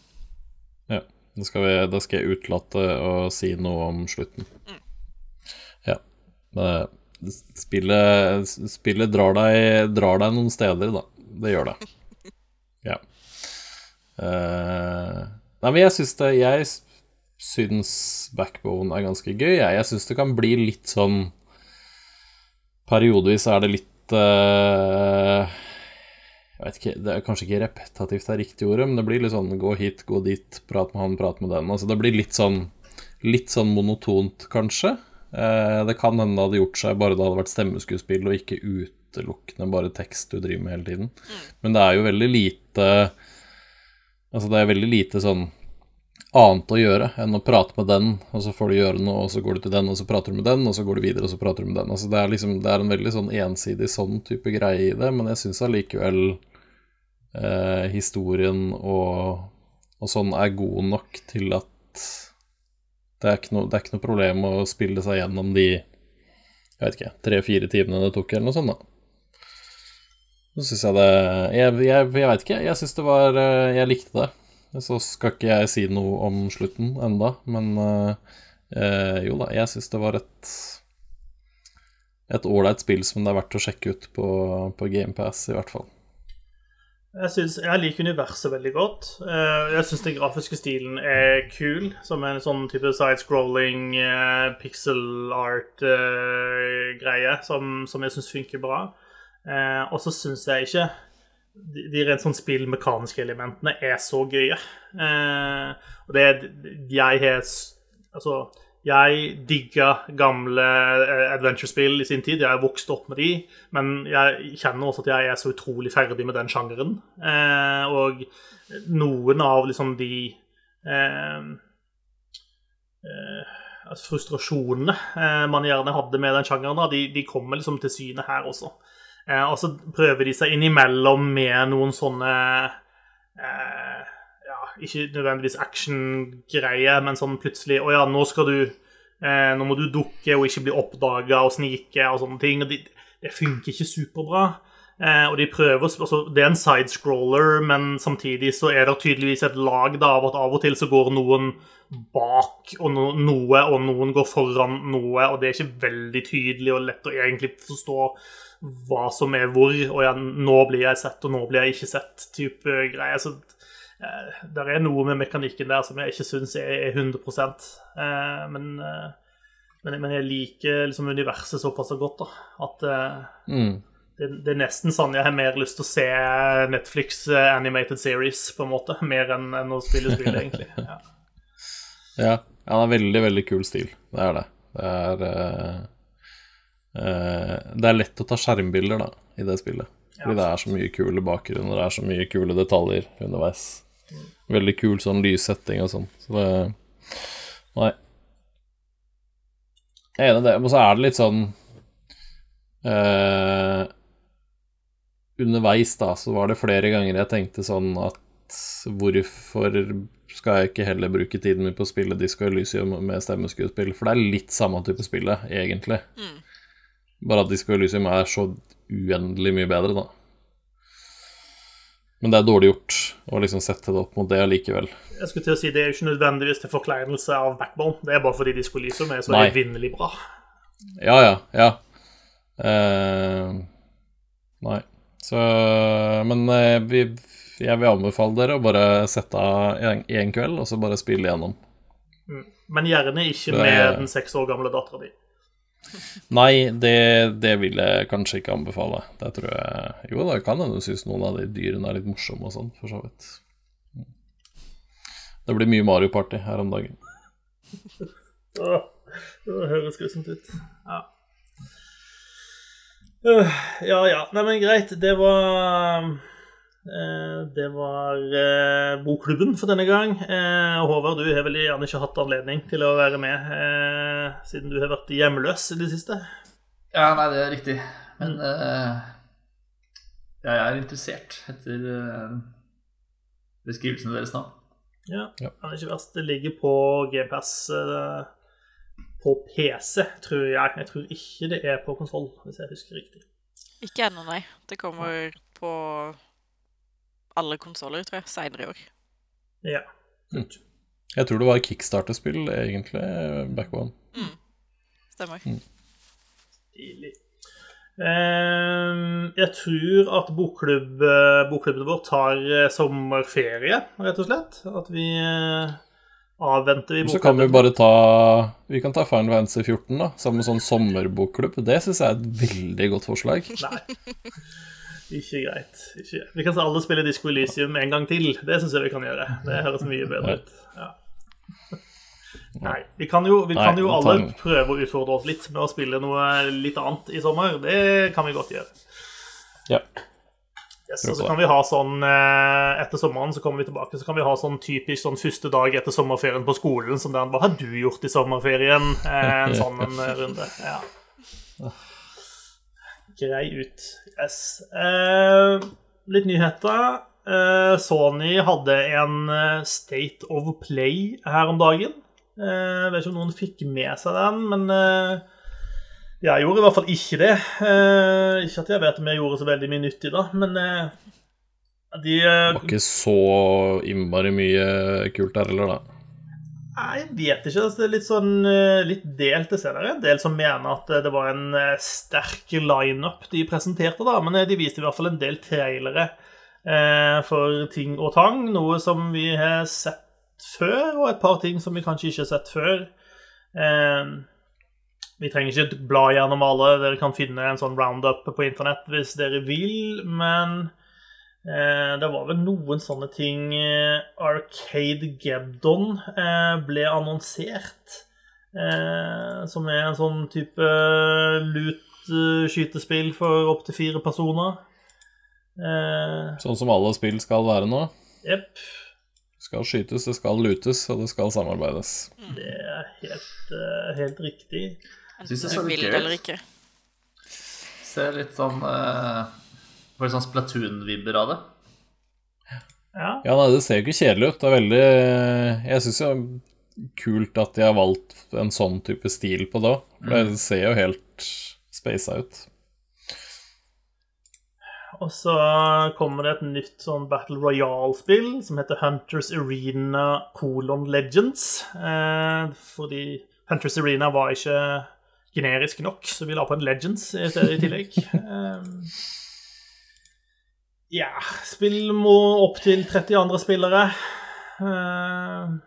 Ja. Da skal, vi, da skal jeg utelate å si noe om slutten. Ja. Men spillet, spillet drar, deg, drar deg noen steder, da. Det gjør det. Ja. Uh, nei, men jeg syns det Jeg syns Backbone er ganske gøy. Jeg, jeg syns det kan bli litt sånn Periodevis er det litt uh, Jeg vet ikke, det er kanskje ikke repetativt det er riktig ordet, men det blir litt sånn gå hit, gå dit, prat med han, prat med den. Altså det blir litt sånn Litt sånn monotont, kanskje. Uh, det kan hende det hadde gjort seg bare det hadde vært stemmeskuespill og ikke utelukkende bare tekst du driver med hele tiden. Mm. Men det er jo veldig lite Altså det er veldig lite sånn annet å gjøre enn å prate med den, og så får du gjøre noe, og så går du til den, og så prater du med den, og så går du videre, og så prater du med den. Altså det er liksom Det er en veldig sånn ensidig sånn type greie i det, men jeg syns allikevel eh, historien og, og sånn er god nok til at det er, ikke noe, er ikke noe problem å spille seg gjennom de jeg vet ikke, tre-fire timene det tok, eller noe sånt, da. Så syns jeg det Jeg, jeg, jeg veit ikke. Jeg syns det var eh, Jeg likte det. Så skal ikke jeg si noe om slutten enda, men uh, uh, jo da, jeg syns det var et et ålreit spill som det er verdt å sjekke ut på, på GamePass, i hvert fall. Jeg, synes, jeg liker universet veldig godt. Uh, jeg syns den grafiske stilen er kul, som en sånn type side-scrolling pixel art-greie, som, som, jeg syns funker bra. og så syns jeg ikke de, rent sånn spillmekaniske elementene er så gøye. Eh, og det Jeg har Altså, jeg digga gamle eh, adventure-spill i sin tid. Jeg har vokst opp med de, men jeg kjenner også at jeg er så utrolig ferdig med den sjangeren. Eh, og noen av liksom de eh, eh altså frustrasjonene eh, man gjerne hadde med den sjangeren, de, de kommer liksom til syne her også. Eh, og så prøver de seg innimellom med noen sånne eh, Ikke nødvendigvis action-greie, men sånn plutselig Å ja, nå skal du eh, Nå må du dukke og ikke bli oppdaga og snike og sånne ting. og de, Det funker ikke superbra. Eh, og de prøver, altså Det er en sidescroller, men samtidig så er det tydeligvis et lag da, av at av og til så går noen bak og no, noe, og noen går foran noe, og det er ikke veldig tydelig og lett å egentlig forstå hva som er hvor, og ja, nå blir jeg sett, og nå blir jeg ikke sett, type greier. Så det er noe med mekanikken der som jeg ikke syns er 100 eh, men, eh, men, men, jeg liker liksom universet såpass godt da, at eh, mm. det, det, er nesten sånn jeg har mer lyst til å se Netflix eh, animated series, på en måte, mer enn, enn å spille spill, egentlig. Ja. ja. det er veldig, veldig kul stil. Det er det. Det er uh uh, det er lett å ta skjermbilder da, i det spillet. Fordi det er så mye kule bakgrunner, det er så mye kule detaljer underveis. Veldig kul sånn lyssetting og sånn. Så det Nei. Jeg er enig i det. Og så er det litt sånn eh, Underveis, da, så var det flere ganger jeg tenkte sånn at hvorfor skal jeg ikke heller bruke tiden min på å spille Disco Elysium med stemmeskuespill? For det er litt samme type spillet, egentlig. Mm. Bare at Disco Elysium er så uendelig mye bedre, da. Men det er dårlig gjort å liksom sette det opp mot det allikevel. Jeg skulle til å si Det er jo ikke nødvendigvis til forkleinelse av backbone. Det er bare fordi Disco Elysium er så evinnelig bra. Ja, ja, ja. Eh, nei. Så Men eh, vi, jeg vil anbefale dere å bare sette av én kveld, og så bare spille igjennom. Mm. Men gjerne ikke med den seks år gamle dattera di. Nei, det, det, vil jeg kanskje ikke anbefale. Det tror jeg Jo, da kan hende du syns noen av de dyrene er litt morsomme og sånn, for så vidt. Det blir mye Mario Party her om dagen. Åh, det høres grusomt ut. Ja. Øh, ja ja. Nei, men greit. Det var det var eh, Bokklubben for denne gang. Eh, Håvard, du har vel gjerne ikke hatt anledning til å være med eh, siden du har vært hjemløs i det siste? Ja, nei, det er riktig. Men uh, jeg er interessert etter beskrivelsene deres nå. Ja, ja. det er ikke verst. Det ligger på GPS på PC, tror jeg. Jeg tror ikke det er på konsoll, hvis jeg husker riktig. Ikke ennå, nei. Det kommer på alle konsoller, tror jeg, seinere i år. Ja. Mm. Jeg tror det var kickstarter-spill, egentlig, Backbone. Stemmer. Stilig. Um, jeg tror at bokklubb, eh, bokklubben vår tar eh, sommerferie, rett og slett. At vi eh, avventer i Så kan vi bare ta Vi kan ta Final Fantasy 14, da, sammen med sånn sommerbokklubb. Det syns jeg er et veldig godt forslag. Nei. Ikke greit. Ikke. Vi kan alle spille Disco Elysium en gang til. Det syns jeg vi kan gjøre. Det høres mye bedre ut. Ja. Nei. Vi kan jo, vi kan jo Nei, alle tar prøve å utfordre oss litt med å spille noe litt annet i sommer. Det kan vi godt gjøre. Ja. Yes, og så kan vi ha sånn eh, Etter sommeren så kommer vi tilbake Så kan vi ha sånn typisk sånn første dag etter sommerferien på skolen som den Hva har du gjort i sommerferien? Eh, en sånn en eh, runde. Ja. Grei ut. Yes. Eh, litt nyheter. Eh, Sony hadde en eh, State of Play her om dagen. Eh, vet ikke om noen fikk med seg den, men eh, jeg gjorde i hvert fall ikke det. Eh, ikke at jeg vet om jeg gjorde så veldig mye nyttig da, men de Det var ikke så innmari mye kult der heller, da. Jeg vet ikke. altså, Det er litt sånn eh, litt delt. senere. er en del som mener at eh, det var en eh, sterk lineup de presenterte, da. Men de viste i hvert fall en del trailere for ting og tang. Noe som vi har sett før, og et par ting som vi kanskje ikke har sett før. Vi trenger ikke bla gjennom alle. Dere kan finne en sånn roundup på internett hvis dere vil, men det var vel noen sånne ting eh, Arcade Geddon eh, ble annonsert. Eh, som er en sånn type loot-skytespill for opptil fire personer. Eh, Sånn som alle spill skal være nå. Jepp. Det skal skytes, det skal lutes, og det skal samarbeides. Det er helt, eh, helt riktig. Synes det ser litt gøy ut. Ser litt sånn uh, Får litt sånn Splatoon-vibber av det. Ja. Ja, nei, det ser jo ikke kjedelig ut. Det er veldig Jeg syns jo det kult at de har valgt en sånn type stil på det òg. For det ser jo helt spasa ut. Og så kommer det et nytt sånn Battle Royale-spill som heter Hunters Arena colon Legends. Eh, fordi Hunters Arena var ikke generisk nok, så vi la på en Legends i stedet i tillegg. Eh, ja Spill må opp til 30 andre spillere. Uh,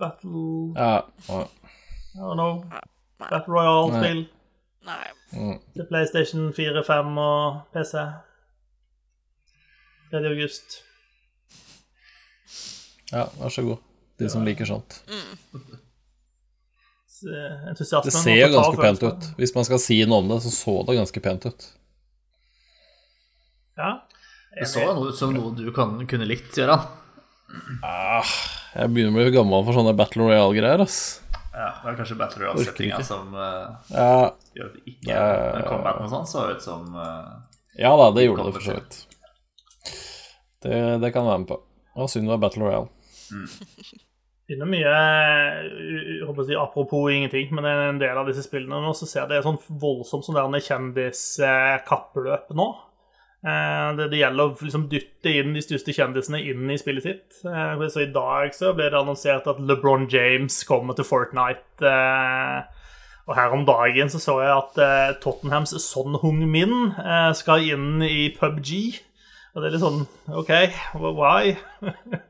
Battle Ja, ja. I don't know. Battle Royale-spill Nei. Mm. til PlayStation 4, 5 og PC. 3. august. ja, vær så god. De som liker sånt. Så, Det ser jo ganske pent ut. Hvis man skal si noe om det, så så det ganske pent ut. Ja. Det så noe ut som noe du kan, kunne likt, Gøran. Ah, jeg begynner å bli gammel for sånne Battle Royale-greier, ass. Ja, det er kanskje Battle Royale-settinga som uh, Ja, gjør at det ikke Det- Men combaten og sånn så ut som uh, ja da, det gjorde det for så vidt. Det, det kan være med på. Og synd det var Battle Royale. Begynner mye jeg håper å si, Apropos ingenting, men en del av disse spillene nå så ser jeg det er sånn voldsomt sånn kjendiskappløp nå. Eh, Det, det gjelder å liksom dytte inn de største kjendisene inn i spillet sitt. Eh, Så I dag så ble det annonsert at LeBron James kommer til Fortnite. eh, Og her om dagen så så jeg at Tottenhams Son Hung-min eh, skal inn i PubG. Og det er litt sånn OK, why?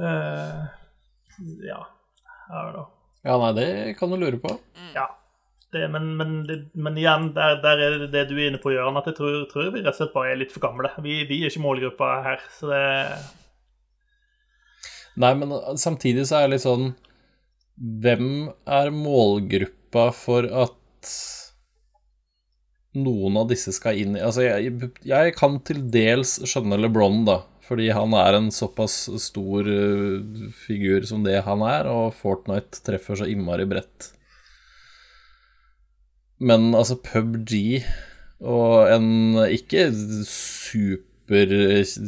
Eh, ja. I don't know. Ja, nei, det kan du lure på. Ja. Det, men, men, men igjen, der, der er det det du er inne på, Jørgen, at jeg tror, tror vi rett og slett bare er litt for gamle. Vi, vi er ikke målgruppa her, så det Nei, men samtidig så er det litt sånn Hvem er målgruppa for at noen av disse skal inn i Altså, jeg, jeg kan til dels skjønne LeBron, da, fordi han er en såpass stor uh, figur som det han er, og Fortnite treffer så innmari bredt. Men altså, PubG og en ikke super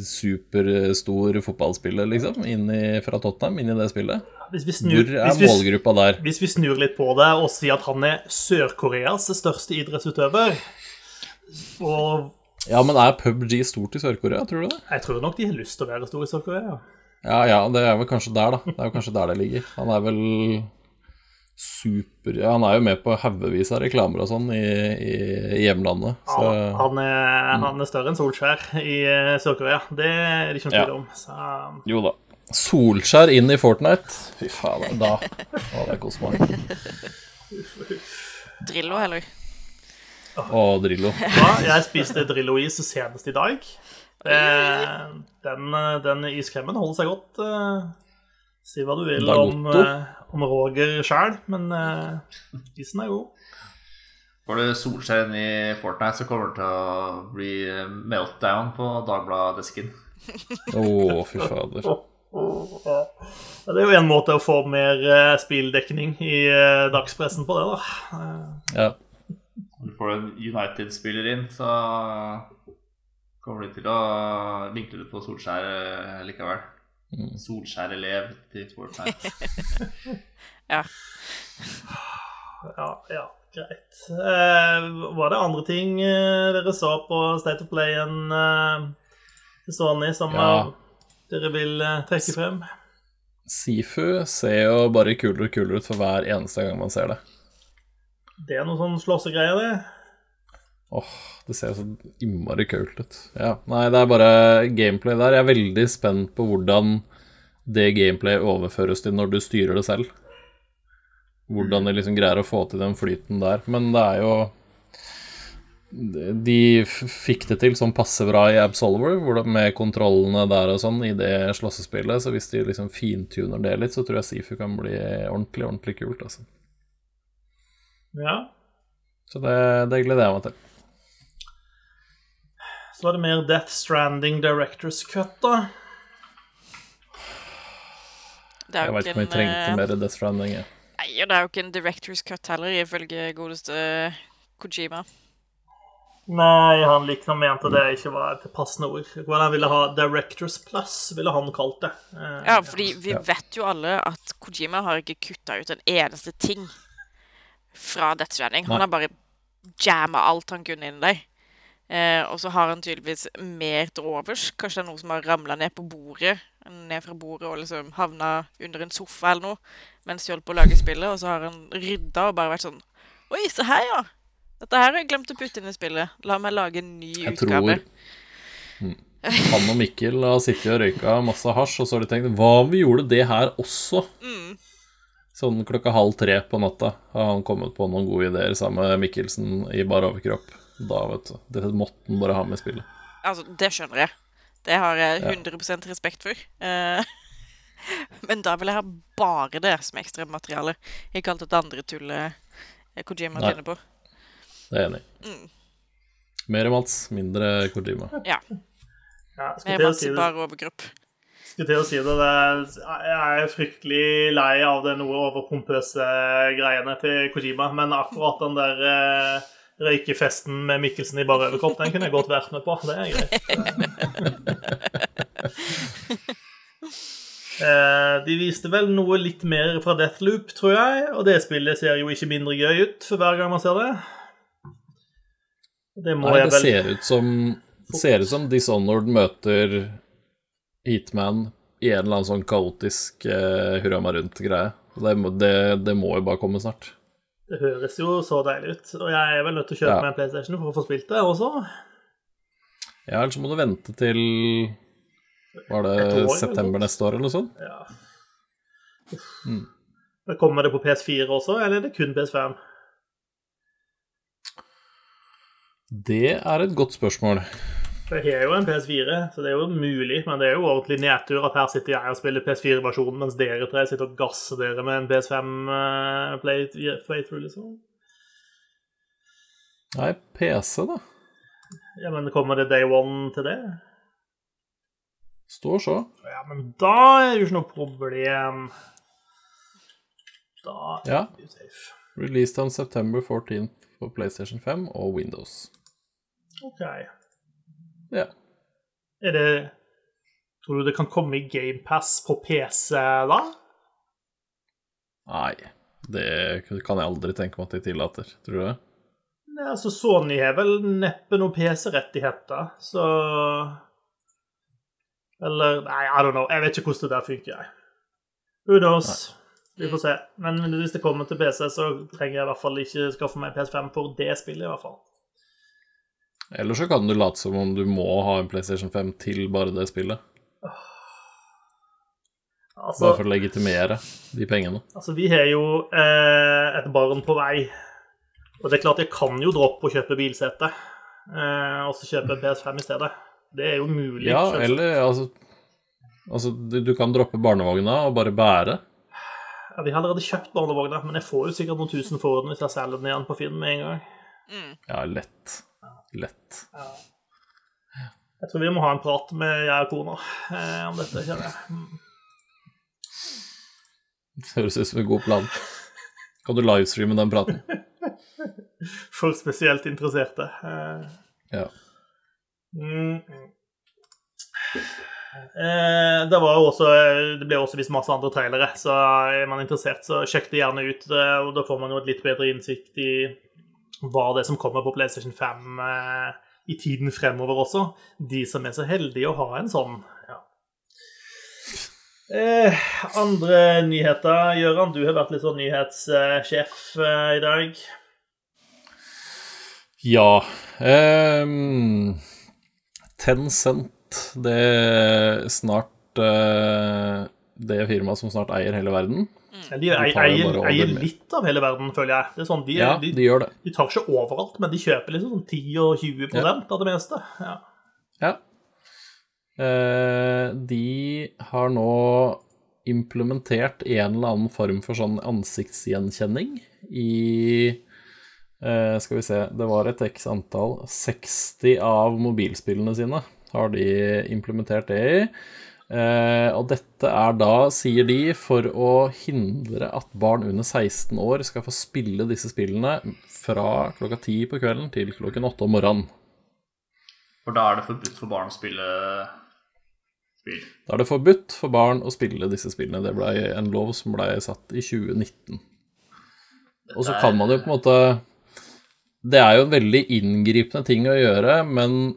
superstor fotballspiller, liksom, inni, fra Tottenham, inn i det spillet. Snur, Hvor er målgruppa der? hvis vi snur litt på det og sier at han er Sør-Koreas største idrettsutøver og Ja, men er PubG stort i Sør-Korea, tror du det? Jeg tror nok de har lyst til å være store i Sør-Korea. Ja, ja, det er vel kanskje der, da. Det er jo kanskje der det ligger. Han er vel super ja, Han er jo med på haugevis av reklamer og sånn i, i, i hjemlandet. Så Ja, han, er, han er større enn Solskjær i eh, Sør-Korea. Det er det ikke noe Ja. tvil om. Så, jo da. Solskjær inn i Fortnite. Fy faen, da Å, det koser meg. Drillo, heller. Å, Drillo. ja, jeg spiste Drillo-is senest i dag. Eh, den, den iskremen holder seg godt. Eh, Si hva du vil om, eh, om Roger sjæl, men eh, isen er god. Får du Solskjær inn i Fortnite, så kommer det til å bli meltdown på Dagbladet-desken. Å, fy fader. Ja, Det er jo en måte å få mer eh, spilldekning i eh, dagspressen på det, da. Eh, Ja. Når du får en United-spiller inn, så kommer de til å vinkle det på Solskjær eh, likevel. Solskjær-elev til Fortnite. Ja. Ja, ja, greit. Eh, var det andre ting eh, dere så på State of Play-en eh, Sony som Ja. eh, dere vil trekke frem? Sifu ser jo bare kulere og kulere ut for hver eneste gang man ser det. Det er noe sånn slåssegreier, det. Åh, det ser så innmari kult ut. Ja, nei, det er bare gameplay der. Jeg er veldig spent på hvordan det gameplay overføres til når du styrer det selv. Hvordan de liksom greier å få til den flyten der. Men det er jo De fikk det til sånn passe bra i Absolver, med kontrollene der og sånn i det slåssespillet. Så hvis de liksom fintuner det litt, så tror jeg Sifu kan bli ordentlig, ordentlig kult, altså. Ja. Så det, det gleder jeg meg til. Så var det mer Death Stranding Directors Cut, da. Det er Jeg jo veit ikke ikke om jeg trengte eh, mer Death Stranding. Nei, og det er jo ikke en director's cut heller, ifølge godeste Kojima. Nei, han liksom mente det ikke var et passende ord. Hva han ville ha Directors Plus, ville han kalt det. Eh, Ja, fordi vi Ja. vet jo alle at Kojima har ikke kutta ut en eneste ting fra Death Stranding. Han har bare jamma alt han kunne inn der. Eh, og så har han tydeligvis mer til overs. Kanskje det er noe som har ramla ned på bordet, ned fra bordet og liksom havna under en sofa eller noe mens de holdt på å lage spillet, og så har han rydda og bare vært sånn Oi, se her, ja! Dette her har jeg glemt å putte inn i spillet. La meg lage en ny Jeg utgave. tror Mm. Han og Mikkel har sittet og røyka masse hasj, og så har de tenkt Hva om vi gjorde det her også? Mm. Sånn klokka halv tre på natta har han kommet på noen gode ideer sammen med Mikkelsen i bar overkropp. Da, vet du. Det måtte han bare ha med i spillet. Altså, det skjønner jeg. Det har jeg 100% respekt for. Eh, men da vil jeg ha bare det som ekstramateriale. Ikke alt det andre tullet eh, Kojima Nei. finner på. Det er jeg enig i. Mm. Mer Mats, mindre Kojima. Ja. ja, Mer Mats si bare overkropp. Skulle til å si det, det er, Jeg er fryktelig lei av det noe overpompøse greiene til Kojima, men akkurat den der eh, røykefesten med Mikkelsen i bare overkropp, den kunne jeg godt vært med på. Det er greit. Eh, de viste vel noe litt mer fra Deathloop, tror jeg, og det spillet ser jo ikke mindre gøy ut for hver gang man ser det. Det må Nei, jeg det ser ut som Ser ut som Dishonored møter Heatman i en eller annen sånn kaotisk uh, hurra meg rundt-greie. Det, det, det må jo bare komme snart. Det høres jo så deilig ut, og jeg er vel nødt til å kjøpe Ja. meg en PlayStation for å få spilt det også. Ja, ellers må du vente til Var det år, september neste år, eller noe sånt? Ja. Mm. Kommer det på PS4 også, eller er det kun PS5? Det er et godt spørsmål. Jeg har jo en PS4, så det er jo mulig, men det er jo ordentlig nedtur at her sitter jeg og spiller PS4-versjonen, mens dere tre sitter og gasser dere med en PS5 eh, Play-through liksom. Nei, PC, da. Ja, men kommer det day one til det? Står så. Ja, men da er det jo ikke noe problem. Da er Ja. du safe. Released on September 14th på PlayStation 5 og Windows. OK. Ja. Er det Tror du det kan komme i GamePass på PC da? Nei, det kan jeg aldri tenke meg at de tillater. Tror du det? Nei, altså Sony har vel neppe noen PC-rettigheter, så Eller Nei, I don't know. Jeg vet ikke hvordan det der funker. jeg. Who knows? Vi får se. Men hvis det kommer til PC, så trenger jeg i hvert fall ikke skaffe meg PS5 for det spillet, i hvert fall. Eller så kan du late som om du må ha en PlayStation 5 til bare det spillet. Altså, Bare for å legitimere de pengene. altså vi har jo eh, et barn på vei. Og det er klart, jeg kan jo droppe å kjøpe bilsete, eh, og så kjøpe PS5 i stedet. Det er jo mulig. Ja, selvsagt. eller altså Altså, du, du kan droppe barnevogna og bare bære. Ja, Vi har allerede kjøpt barnevogna, men jeg får jo sikkert noen tusen for den hvis jeg selger den igjen på Finn med en gang. Ja, lett. Lett. Jeg tror vi må ha en prat med jeg og kona eh, om dette. kjenner jeg. Mm. Det høres ut som en god plan. Kan du livestreame den praten? For spesielt interesserte. Eh, Ja. mm. Eh, det, var også, det ble også vist masse andre trailere, så er man interessert, så sjekk det gjerne ut. eh, og Da får man jo et litt bedre innsikt i hva det som kommer på PlayStation 5 eh, i tiden fremover også. De som er så heldige å ha en sånn. Ja. Eh, andre nyheter. Gøran, du har vært litt sånn nyhetssjef eh, i dag. Ja Um, Tencent, det er snart uh, det firmaet som snart eier hele verden. Ja, De eier, eier, litt av hele verden, føler jeg. Det er sånn, de, Ja, de, de gjør det. de tar ikke overalt, men de kjøper liksom sånn 10 og 20 av det meste. Ja. Ja. Eh, de har nå implementert en eller annen form for sånn ansiktsgjenkjenning i eh, Skal vi se, det var et x antall 60 av mobilspillene sine har de implementert det i. Eh, og dette er da, sier de, for å hindre at barn under 16 år skal få spille disse spillene fra klokka 10 på kvelden til klokken 8 om morgenen. For da er det forbudt for barn å spille spill. Da er det forbudt for barn å spille disse spillene. Det ble en lov som ble satt i 2019. Og så kan man jo på en måte Det er jo en veldig inngripende ting å gjøre, men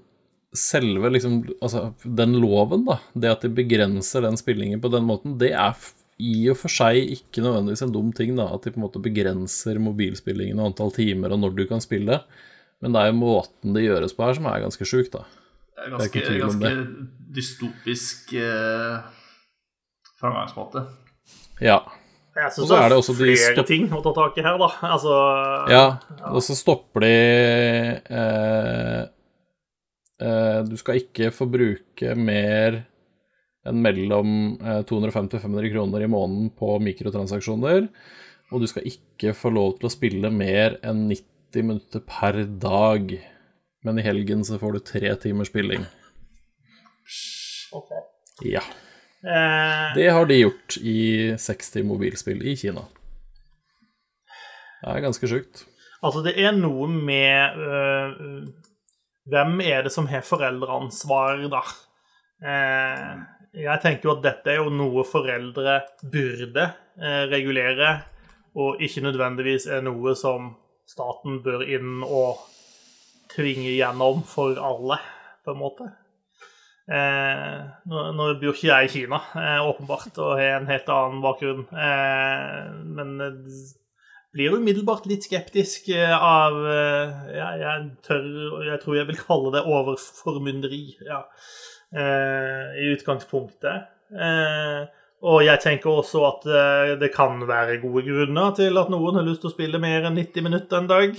selve liksom Altså, den loven, da, det at de begrenser den spillingen på den måten, det er i og for seg ikke nødvendigvis en dum ting, da. At de på en måte begrenser mobilspillingen og antall timer og når du kan spille. Men det er jo måten det gjøres på her som er ganske sjukt, da. Det er er ganske, det er ganske dystopisk eh, framgangsmåte. Ja. Og syns så det er er, det også de flere stopp- ting å ta tak i her, da. Altså Ja, og så stopper de eh, Du skal ikke få bruke mer enn mellom eh, 250 og 500 kroner i måneden på mikrotransaksjoner. Og du skal ikke få lov til å spille mer enn 90 minutter per dag. Men i helgen så får du tre timers spilling. ok. Ja. Eh, Det har de gjort i 60 mobilspill i Kina. Det er ganske sjukt. Altså, det er noe med øh, Hvem er det som har foreldreansvar, da? Eh, jeg tenker jo at dette er jo noe foreldre burde eh, regulere, og ikke nødvendigvis er noe som staten bør inn og tvinge gjennom for alle, på en måte. Eh, nå, nå bor ikke jeg i Kina, eh, åpenbart, og har en helt annen bakgrunn. Eh, men blir umiddelbart litt skeptisk eh, av eh, ja, jeg tør Jeg tror jeg vil kalle det overformynderi, ja, eh, i utgangspunktet. Og jeg tenker også at det kan være gode grunner til at noen har lyst til å spille mer enn 90 minutter en dag.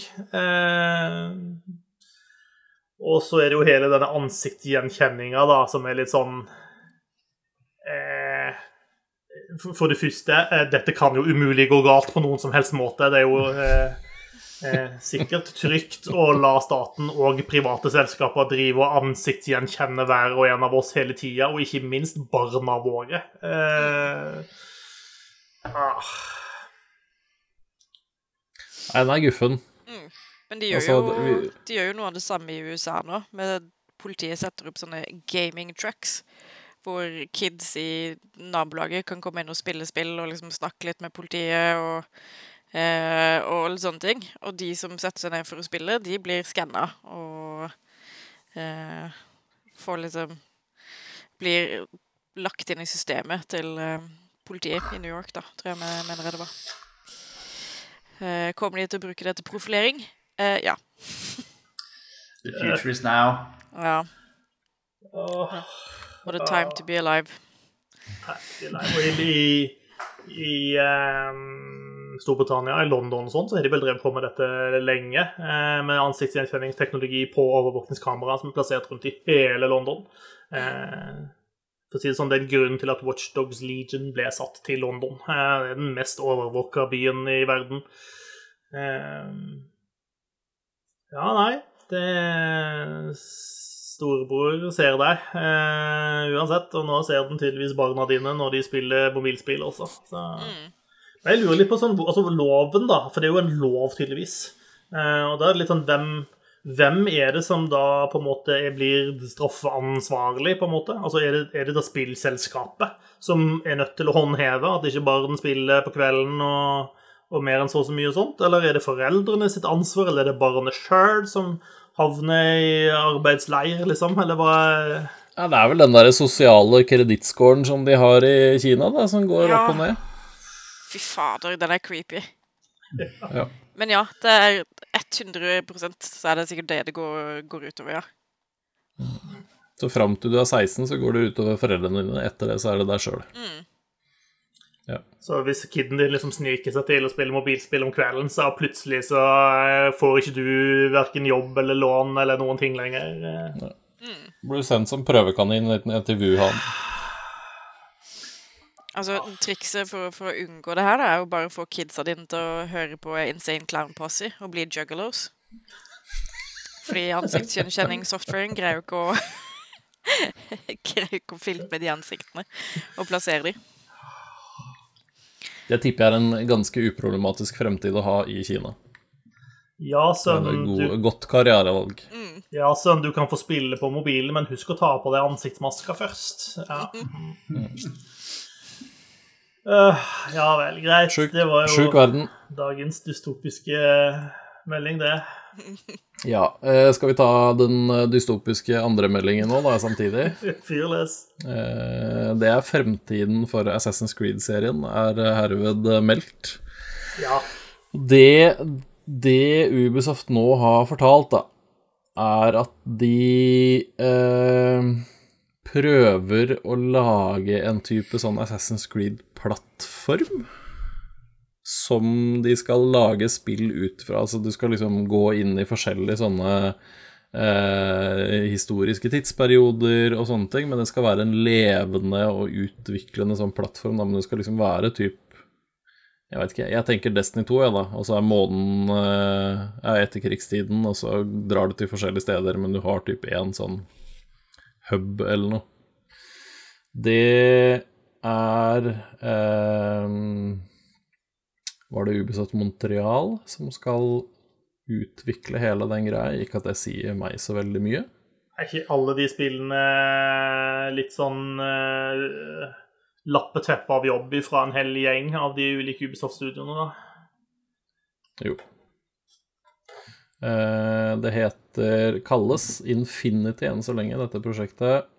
Og så er det jo hele denne ansiktsgjenkjenninga, som er litt sånn for- det første, eh, dette kan jo umulig gå galt på noen som helst måte. Det er jo eh, eh, sikkert trygt å la staten og private selskaper drive og ansiktsgjenkjenne hver og en av oss hele tida, og ikke minst barna våre. Eh, ah. Nei, den er guffen. Men de gjør, Altså, jo, det- vi- de gjør jo noe av det samme i USA nå. Med politiet setter opp sånne gaming trucks. Hvor kids i nabolaget kan komme inn og spille spill og liksom snakke litt med politiet og, eh, og litt sånne ting. Og de som setter seg ned for å spille, de blir skanna og eh, får liksom blir lagt inn i systemet til eh, politiet i New York, da, tror jeg vi mener det var. Eh, kommer de til å bruke det til profilering? Eh, ja. The future is now. ja. Åh, What a time to be alive. Og i, i um, Storbritannia, i London og sånn, så har de vel drevet på med dette lenge. eh, med ansiktsgjenkjenningsteknologi på overvåkningskamera som er plassert rundt i hele London. Eh, for å si det sånn, Det er en grunn til at Watchdogs Legion ble satt til London. Eh, det er den mest overvåka byen i verden. Eh, ja, nei det Storebror ser deg eh, uansett, og nå ser den tydeligvis barna dine når de spiller mobilspill også. Så jeg lurer litt på sånn, altså loven, da, for det er jo en lov, tydeligvis. Eh, og da er det litt sånn hvem, hvem er det som da på en måte blir straffeansvarlig, på en måte? Altså er det, er det da spillselskapet som er nødt til å håndheve, at ikke barn spiller på kvelden og, og mer enn så og så mye og sånt? Eller er det foreldrene sitt ansvar, eller er det barnet sjøl som havner i arbeidsleir, liksom? Eller hva Ja, det er vel den der sosiale kredittscoren som de har i Kina, da, som går Ja. opp og ned. Fy fader, den er creepy. Ja. Men ja, det er 100% så er det sikkert det det går, går utover, ja. Så fram til du er 16, så går det utover foreldrene dine. Etter det så er det deg sjøl. Så hvis kiden din liksom sniker seg til å spille mobilspill om kvelden, så plutselig så eh, får ikke du verken jobb eller lån eller noen ting lenger. Mm. Blir sendt som prøvekanin til Wuhan. Altså, trikset for, for å unngå det her da, er jo bare å få kidsa dine til å høre på Insane Clown Posse og bli juggalos. Fordi ansiktsgjenkjenningssoftwaren greier jo ikke å Greier jo ikke å filme de ansiktene og plassere de. Det tipper jeg er en ganske uproblematisk fremtid å ha i Kina. Ja, sønn, et du, godt karrierevalg. ja, sønn, du kan få spille på mobilen, men husk å ta på deg ansiktsmaska først. Ja, Uh, ja vel, greit. Sjuk, det var jo dagens dystopiske eh, melding, det. Ja. Eh, skal vi ta den eh, dystopiske andre meldingen nå, da, samtidig? Fyr. Eh, det er fremtiden for Assassin's Creed-serien, er herved meldt. Ja. Det, det Ubisoft nå har fortalt, da, er at de eh, prøver å lage en type sånn Assassin's Creed-plattform. Som de skal lage spill ut fra. Altså du skal liksom gå inn i forskjellige sånne eh, historiske tidsperioder og sånne ting, men det skal være en levende og utviklende sånn plattform. Da, men det skal liksom være typ jeg vet ikke, jeg tenker Destiny 2, ja da. Og så er månen eh, er etterkrigstiden, og så drar du til forskjellige steder, men du har typ én sånn hub eller noe. Det er eh, Var det Ubisoft Montreal som skal utvikle hele den greia? Ikke at det sier meg så veldig mye. Er ikke alle de spillene litt sånn uh, lappeteppe av jobb fra en hel gjeng av de ulike Ubisoft-studioene, da? Jo. Uh, det heter Kalles Infinity enn så lenge, dette prosjektet.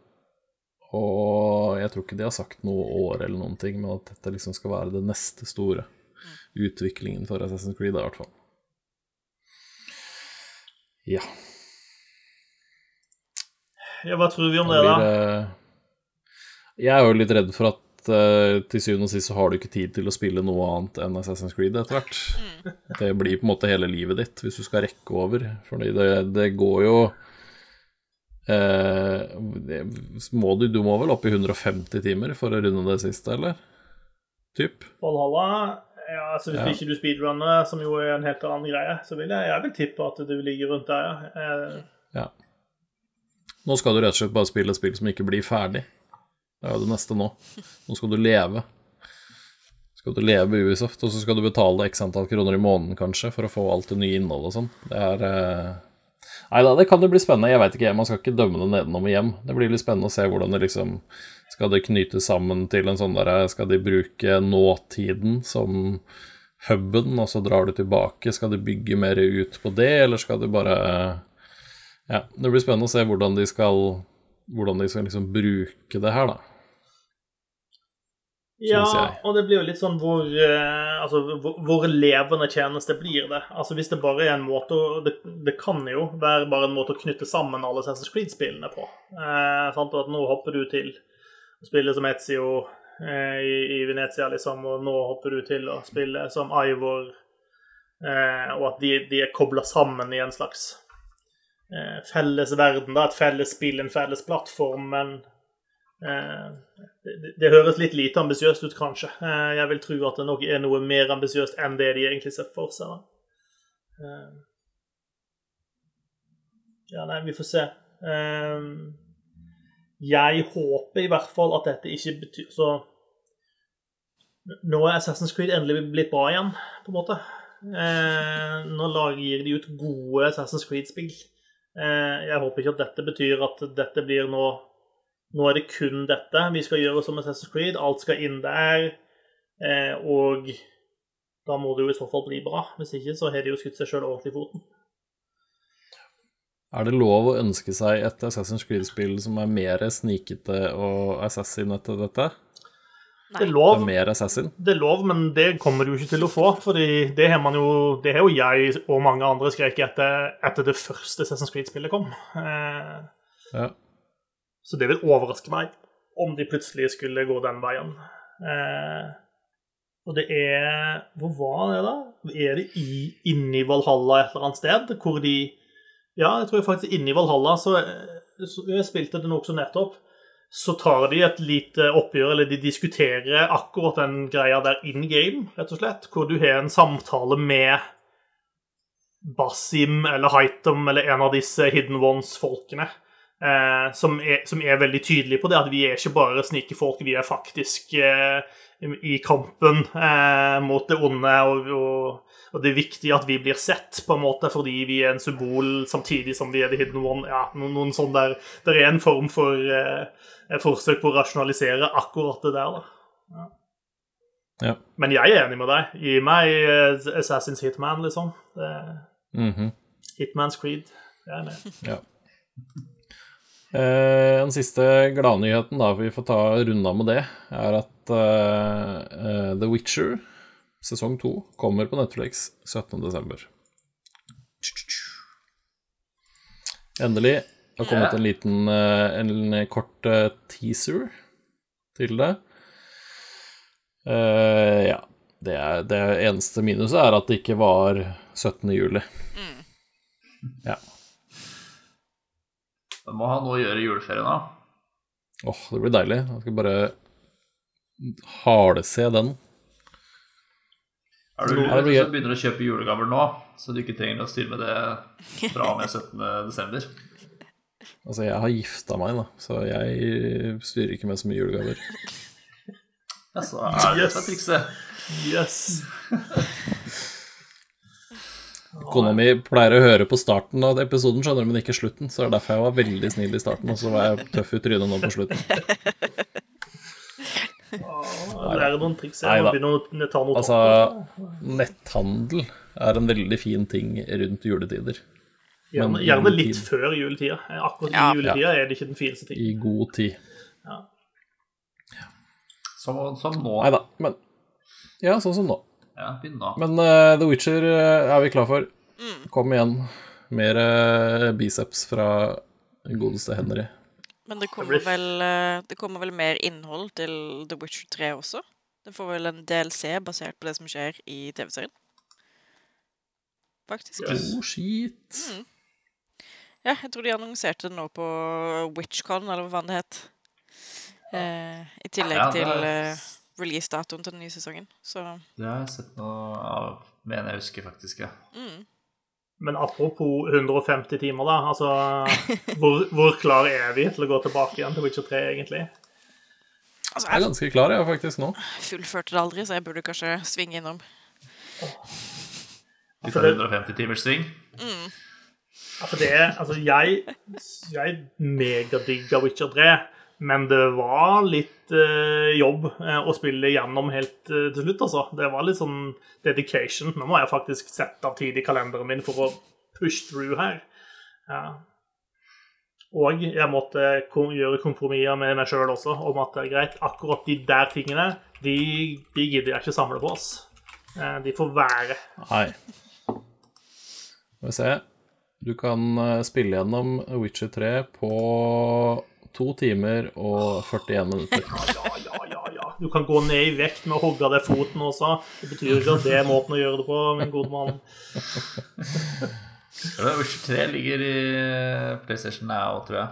Og jeg tror ikke de har sagt noe år eller noen ting, men at dette liksom skal være det neste store utviklingen for Assassin's Creed, i hvert fall. Ja. Ja, hva tror vi om Da det, blir da? det Jeg er jo litt redd for at eh, til syvende og sist så har du ikke tid til å spille noe annet enn Assassin's Creed etter hvert. Det blir på en måte hele livet ditt hvis du skal rekke over, fordi det, det går jo eh, det, må du, du må vel opp i 150 timer for å runde det siste, eller? Typ. Valhalla ja, altså Hvis Ja. ikke du speedrunner, som jo er en helt annen greie, så vil jeg, jeg vil tippe at du ligger rundt der, ja. Eh, Ja. Nå skal du rett og slett bare spille et spill som ikke blir ferdig. Det er jo det neste nå. Nå skal du leve. Skal du leve i Ubisoft, og så skal du betale x antall kroner i måneden kanskje for å få alt det nye innholdet og sånn. Det er eh... Nei da, det kan jo bli spennende. Jeg veit ikke, man skal ikke dømme det nedenom og hjem. Det blir litt spennende å se hvordan det liksom Skal det knytes sammen til en sånn derre Skal de bruke nåtiden som huben, og så drar du tilbake? Skal de bygge mer ut på det, eller skal de bare Ja, det blir spennende å se hvordan de skal hvordan de skal liksom bruke det her, da. Ja, og det blir jo litt sånn hvor, eh, altså, hvor, hvor levende tjeneste blir det. Altså Hvis det bare er en måte å det, det kan jo være bare en måte å knytte sammen alle Assassin's Creed-spillene på. Eh, sant? Og at nå hopper du til å spille som Ezio eh, i, i Venezia, liksom, og nå hopper du til å spille som Ivor, eh, og at de, de er kobla sammen i en slags eh, felles verden, da, et felles spill, en felles plattform, men Eh, det, høres litt lite ambisiøst ut, kanskje. Eh, Jeg vil tro at det nok er noe mer ambisiøst enn det de egentlig ser for seg. da. Eh, Ja, nei, vi får se. Eh, Jeg håper i hvert fall at dette ikke betyr Så nå er Assassin's Creed endelig blitt bra igjen, på en måte. Nå lager de ut gode Assassin's Creed-spill. Jeg håper ikke at dette betyr at dette blir nå nå er det kun dette vi skal gjøre som Assassin's Creed. Alt skal inn der. Eh, og da må det jo i så fall bli bra. Hvis ikke så har de jo skutt seg sjøl ordentlig i foten. Er det lov å ønske seg et Assassin's Creed-spill som er mer snikete og assassin etter dette? Det er lov, Det er mer assassin? det er lov, men det kommer du ikke til å få. fordi det har man jo Det har jo jeg og mange andre skreket etter etter det første Assassin's Creed-spillet kom. Eh, Ja. Så det vil overraske meg om de plutselig skulle gå den veien. Eh, og det er Hvor var det, da? Er det i, inni Valhalla et eller annet sted? Hvor de Ja, jeg tror faktisk inni Valhalla, så, så Jeg spilte det nokså nettopp. Så tar de et lite oppgjør, eller de diskuterer akkurat den greia der in game, rett og slett. Hvor du har en samtale med Basim eller Haitam eller en av disse Hidden Ones-folkene. Eh, som, er, som er veldig tydelig på det at vi er ikke bare snikefolk, vi er faktisk eh, i kampen eh, mot det onde, og, og, og det er viktig at vi blir sett, på en måte, fordi vi er en symbol samtidig som vi er the hidden one. Ja, noen, noen sånn der, Det er en form for eh, forsøk på å rasjonalisere akkurat det der, da. Ja. Men jeg er enig med deg. Gi meg eh, Assassin's Hitman, liksom. Det, Mhm. Hitman's Creed. Jeg er med. Ja. Eh, den siste gladnyheten, da, vi får ta runda med det, er at eh, eh, The Witcher sesong to kommer på Netflix 17.12. Endelig har kommet en liten eh, en kort eh, teaser til det. Eh, ja. Det, er, det eneste minuset er at det ikke var 17. juli. Ja. Da må han nå gjøre juleferien, da. Åh, det blir deilig. Jeg skal bare halese den. Er du lurer, så begynner du å kjøpe julegaver nå, så du ikke trenger å styre med det fra og med 17. desember. Altså, jeg har gifta meg, da, så jeg styrer ikke med så mye julegaver. Ja, så er det yes. trikset. Yes. Kona mi pleier å høre på starten av episoden, skjønner du, men ikke slutten. Så det er derfor jeg var veldig snill i starten, og så var jeg tøff i trynet nå på slutten. Lære noen triks. Jeg må begynne å ta noe Altså, netthandel er en veldig fin ting rundt juletider. Gjerne, gjerne litt tid. før juletida. Akkurat Ja. i juletida er det ikke den fineste ting. I god tid. Som, som nå. Nei da, men Ja, sånn som nå. Ja, begynn da. Men uh, The Witcher eh, er vi klar for. Kom igjen. Mer uh, biceps fra godeste Henry. Men det kommer, vel, det kommer vel mer innhold til The Witcher 3 også? Det får vel en DLC basert på det som skjer i TV-serien? Faktisk. Yes. Oh, shit. Ja, jeg tror de annonserte det nå på WitchCon, eller hva faen det het. Eh, I tillegg Ja, det til eh, release-datoen til den nye sesongen. Så Det har jeg sett noe av, mener jeg husker faktisk, ja. mm. Men apropos 150 timer, da. Altså, hvor, hvor klar er vi til å gå tilbake igjen til Witcher 3, egentlig? Altså, Jeg er ganske klar, jeg, faktisk, nå. fullførte det aldri, så jeg burde kanskje svinge innom. Vi For tar 150 timers sving. Mm. Altså, det er Altså, jeg, jeg megadigger Witcher 3, men det var litt eh, jobb eh, å spille gjennom helt eh, til slutt, altså. Det var litt sånn dedication. Nå må jeg faktisk sette av tid i kalenderen min for å push through her. Ja. Og jeg måtte gjøre kompromisser med meg sjøl også om at det er greit, akkurat de der tingene, de, de gidder jeg ikke samle på oss. Eh, De får være. Nei. Skal vi se. Du kan eh, spille gjennom Witcher 3 på to timer og 41 minutter. Ja, ja, ja, ja. Du kan gå ned i vekt med å hogge deg foten også. Det betyr jo ikke at det er måten å gjøre det på, min gode mann. Witcher 3 ligger i PlayStation Now, tror jeg.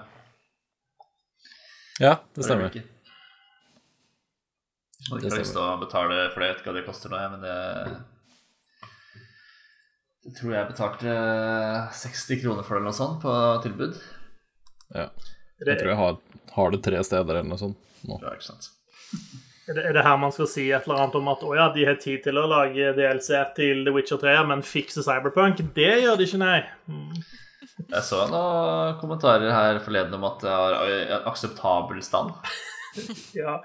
Ja, det stemmer. Jeg har ikke lyst til å betale for det, jeg vet ikke hva det koster nå, men det Jeg tror jeg betalte 60 kroner for det eller noe sånt på tilbud. Jeg tror jeg har, har det tre steder eller noe sånt nå. Ja, ikke sant? Er det, er det her man skal si et eller annet om at å ja, de har tid til å lage DLC til The Witcher 3, men fikse Cyberpunk? Det gjør de ikke, nei. Mm. Jeg så noen kommentarer her forleden om at det har en akseptabel stand. Ja.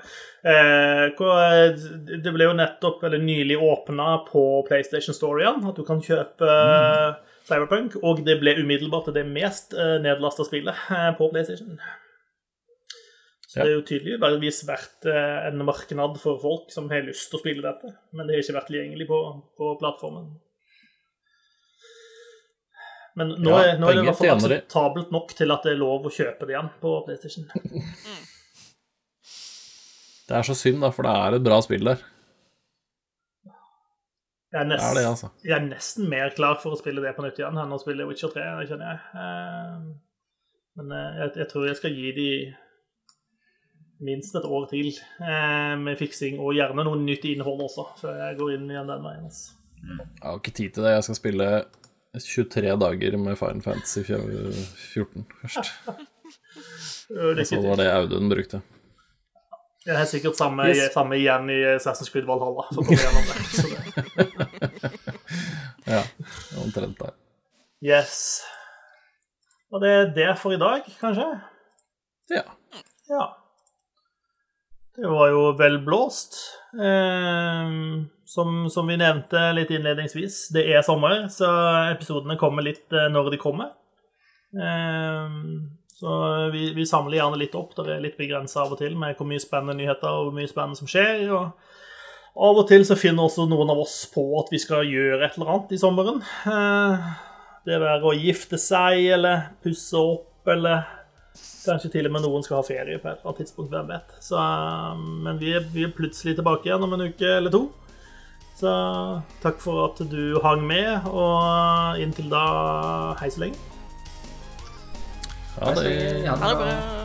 Eh, hva- det ble jo nettopp, eller nylig åpna på PlayStation Story igjen, at du kan kjøpe eh, Cyberpunk, og det ble umiddelbart det mest eh, nedlasta spillet eh, på PlayStation. Så Ja. det er jo tydeligvis vært eh, en marknad for folk som har lyst til å spille dette, men det har ikke vært tilgjengelig på, på plattformen. Men nå, Ja, er, nå er det i hvert fall akseptabelt nok til at det er lov å kjøpe det igjen på PlayStation. Det er så synd, da, for det er et bra spill der. Jeg er, Det nest, er det, altså. jeg er nesten mer klar for å spille det på nytt igjen enn å spille Witcher 3, det kjenner jeg. Eh, Men eh, jeg, jeg tror jeg skal gi de minst et år til eh, med fiksing, og gjerne noe nytt innhold også, før jeg går inn igjen den veien. Altså. Jeg har ikke tid til det. Jeg skal spille 23 dager med Fine Fantasy 14 først. Så det var det Audun brukte. Jeg er sikkert samme, Yes. samme igjen i Assassin's Creed Valhalla. For å komme gjennom det. Det. Ja, omtrent der. Yes. Og det er det for i dag, kanskje? Ja. Ja. Det var jo vel blåst. Eh, som, som vi nevnte litt innledningsvis, det er sommer, så episodene kommer litt eh, når de kommer. Eh, så vi, vi samler gjerne litt opp. Det er litt begrensa av og til med hvor mye spennende nyheter og hvor mye spennende som skjer. og Av og til så finner også noen av oss på at vi skal gjøre et eller annet i sommeren. Eh, det være å gifte seg eller pusse opp eller Kanskje til og med noen skal ha ferie på et eller annet tidspunkt, hvem vet. Så, um, men vi er, vi er plutselig tilbake igjen om en uke eller to. Så takk for at du hang med, og inntil da, hei så lenge. Ja, det Ja, Ha det bra.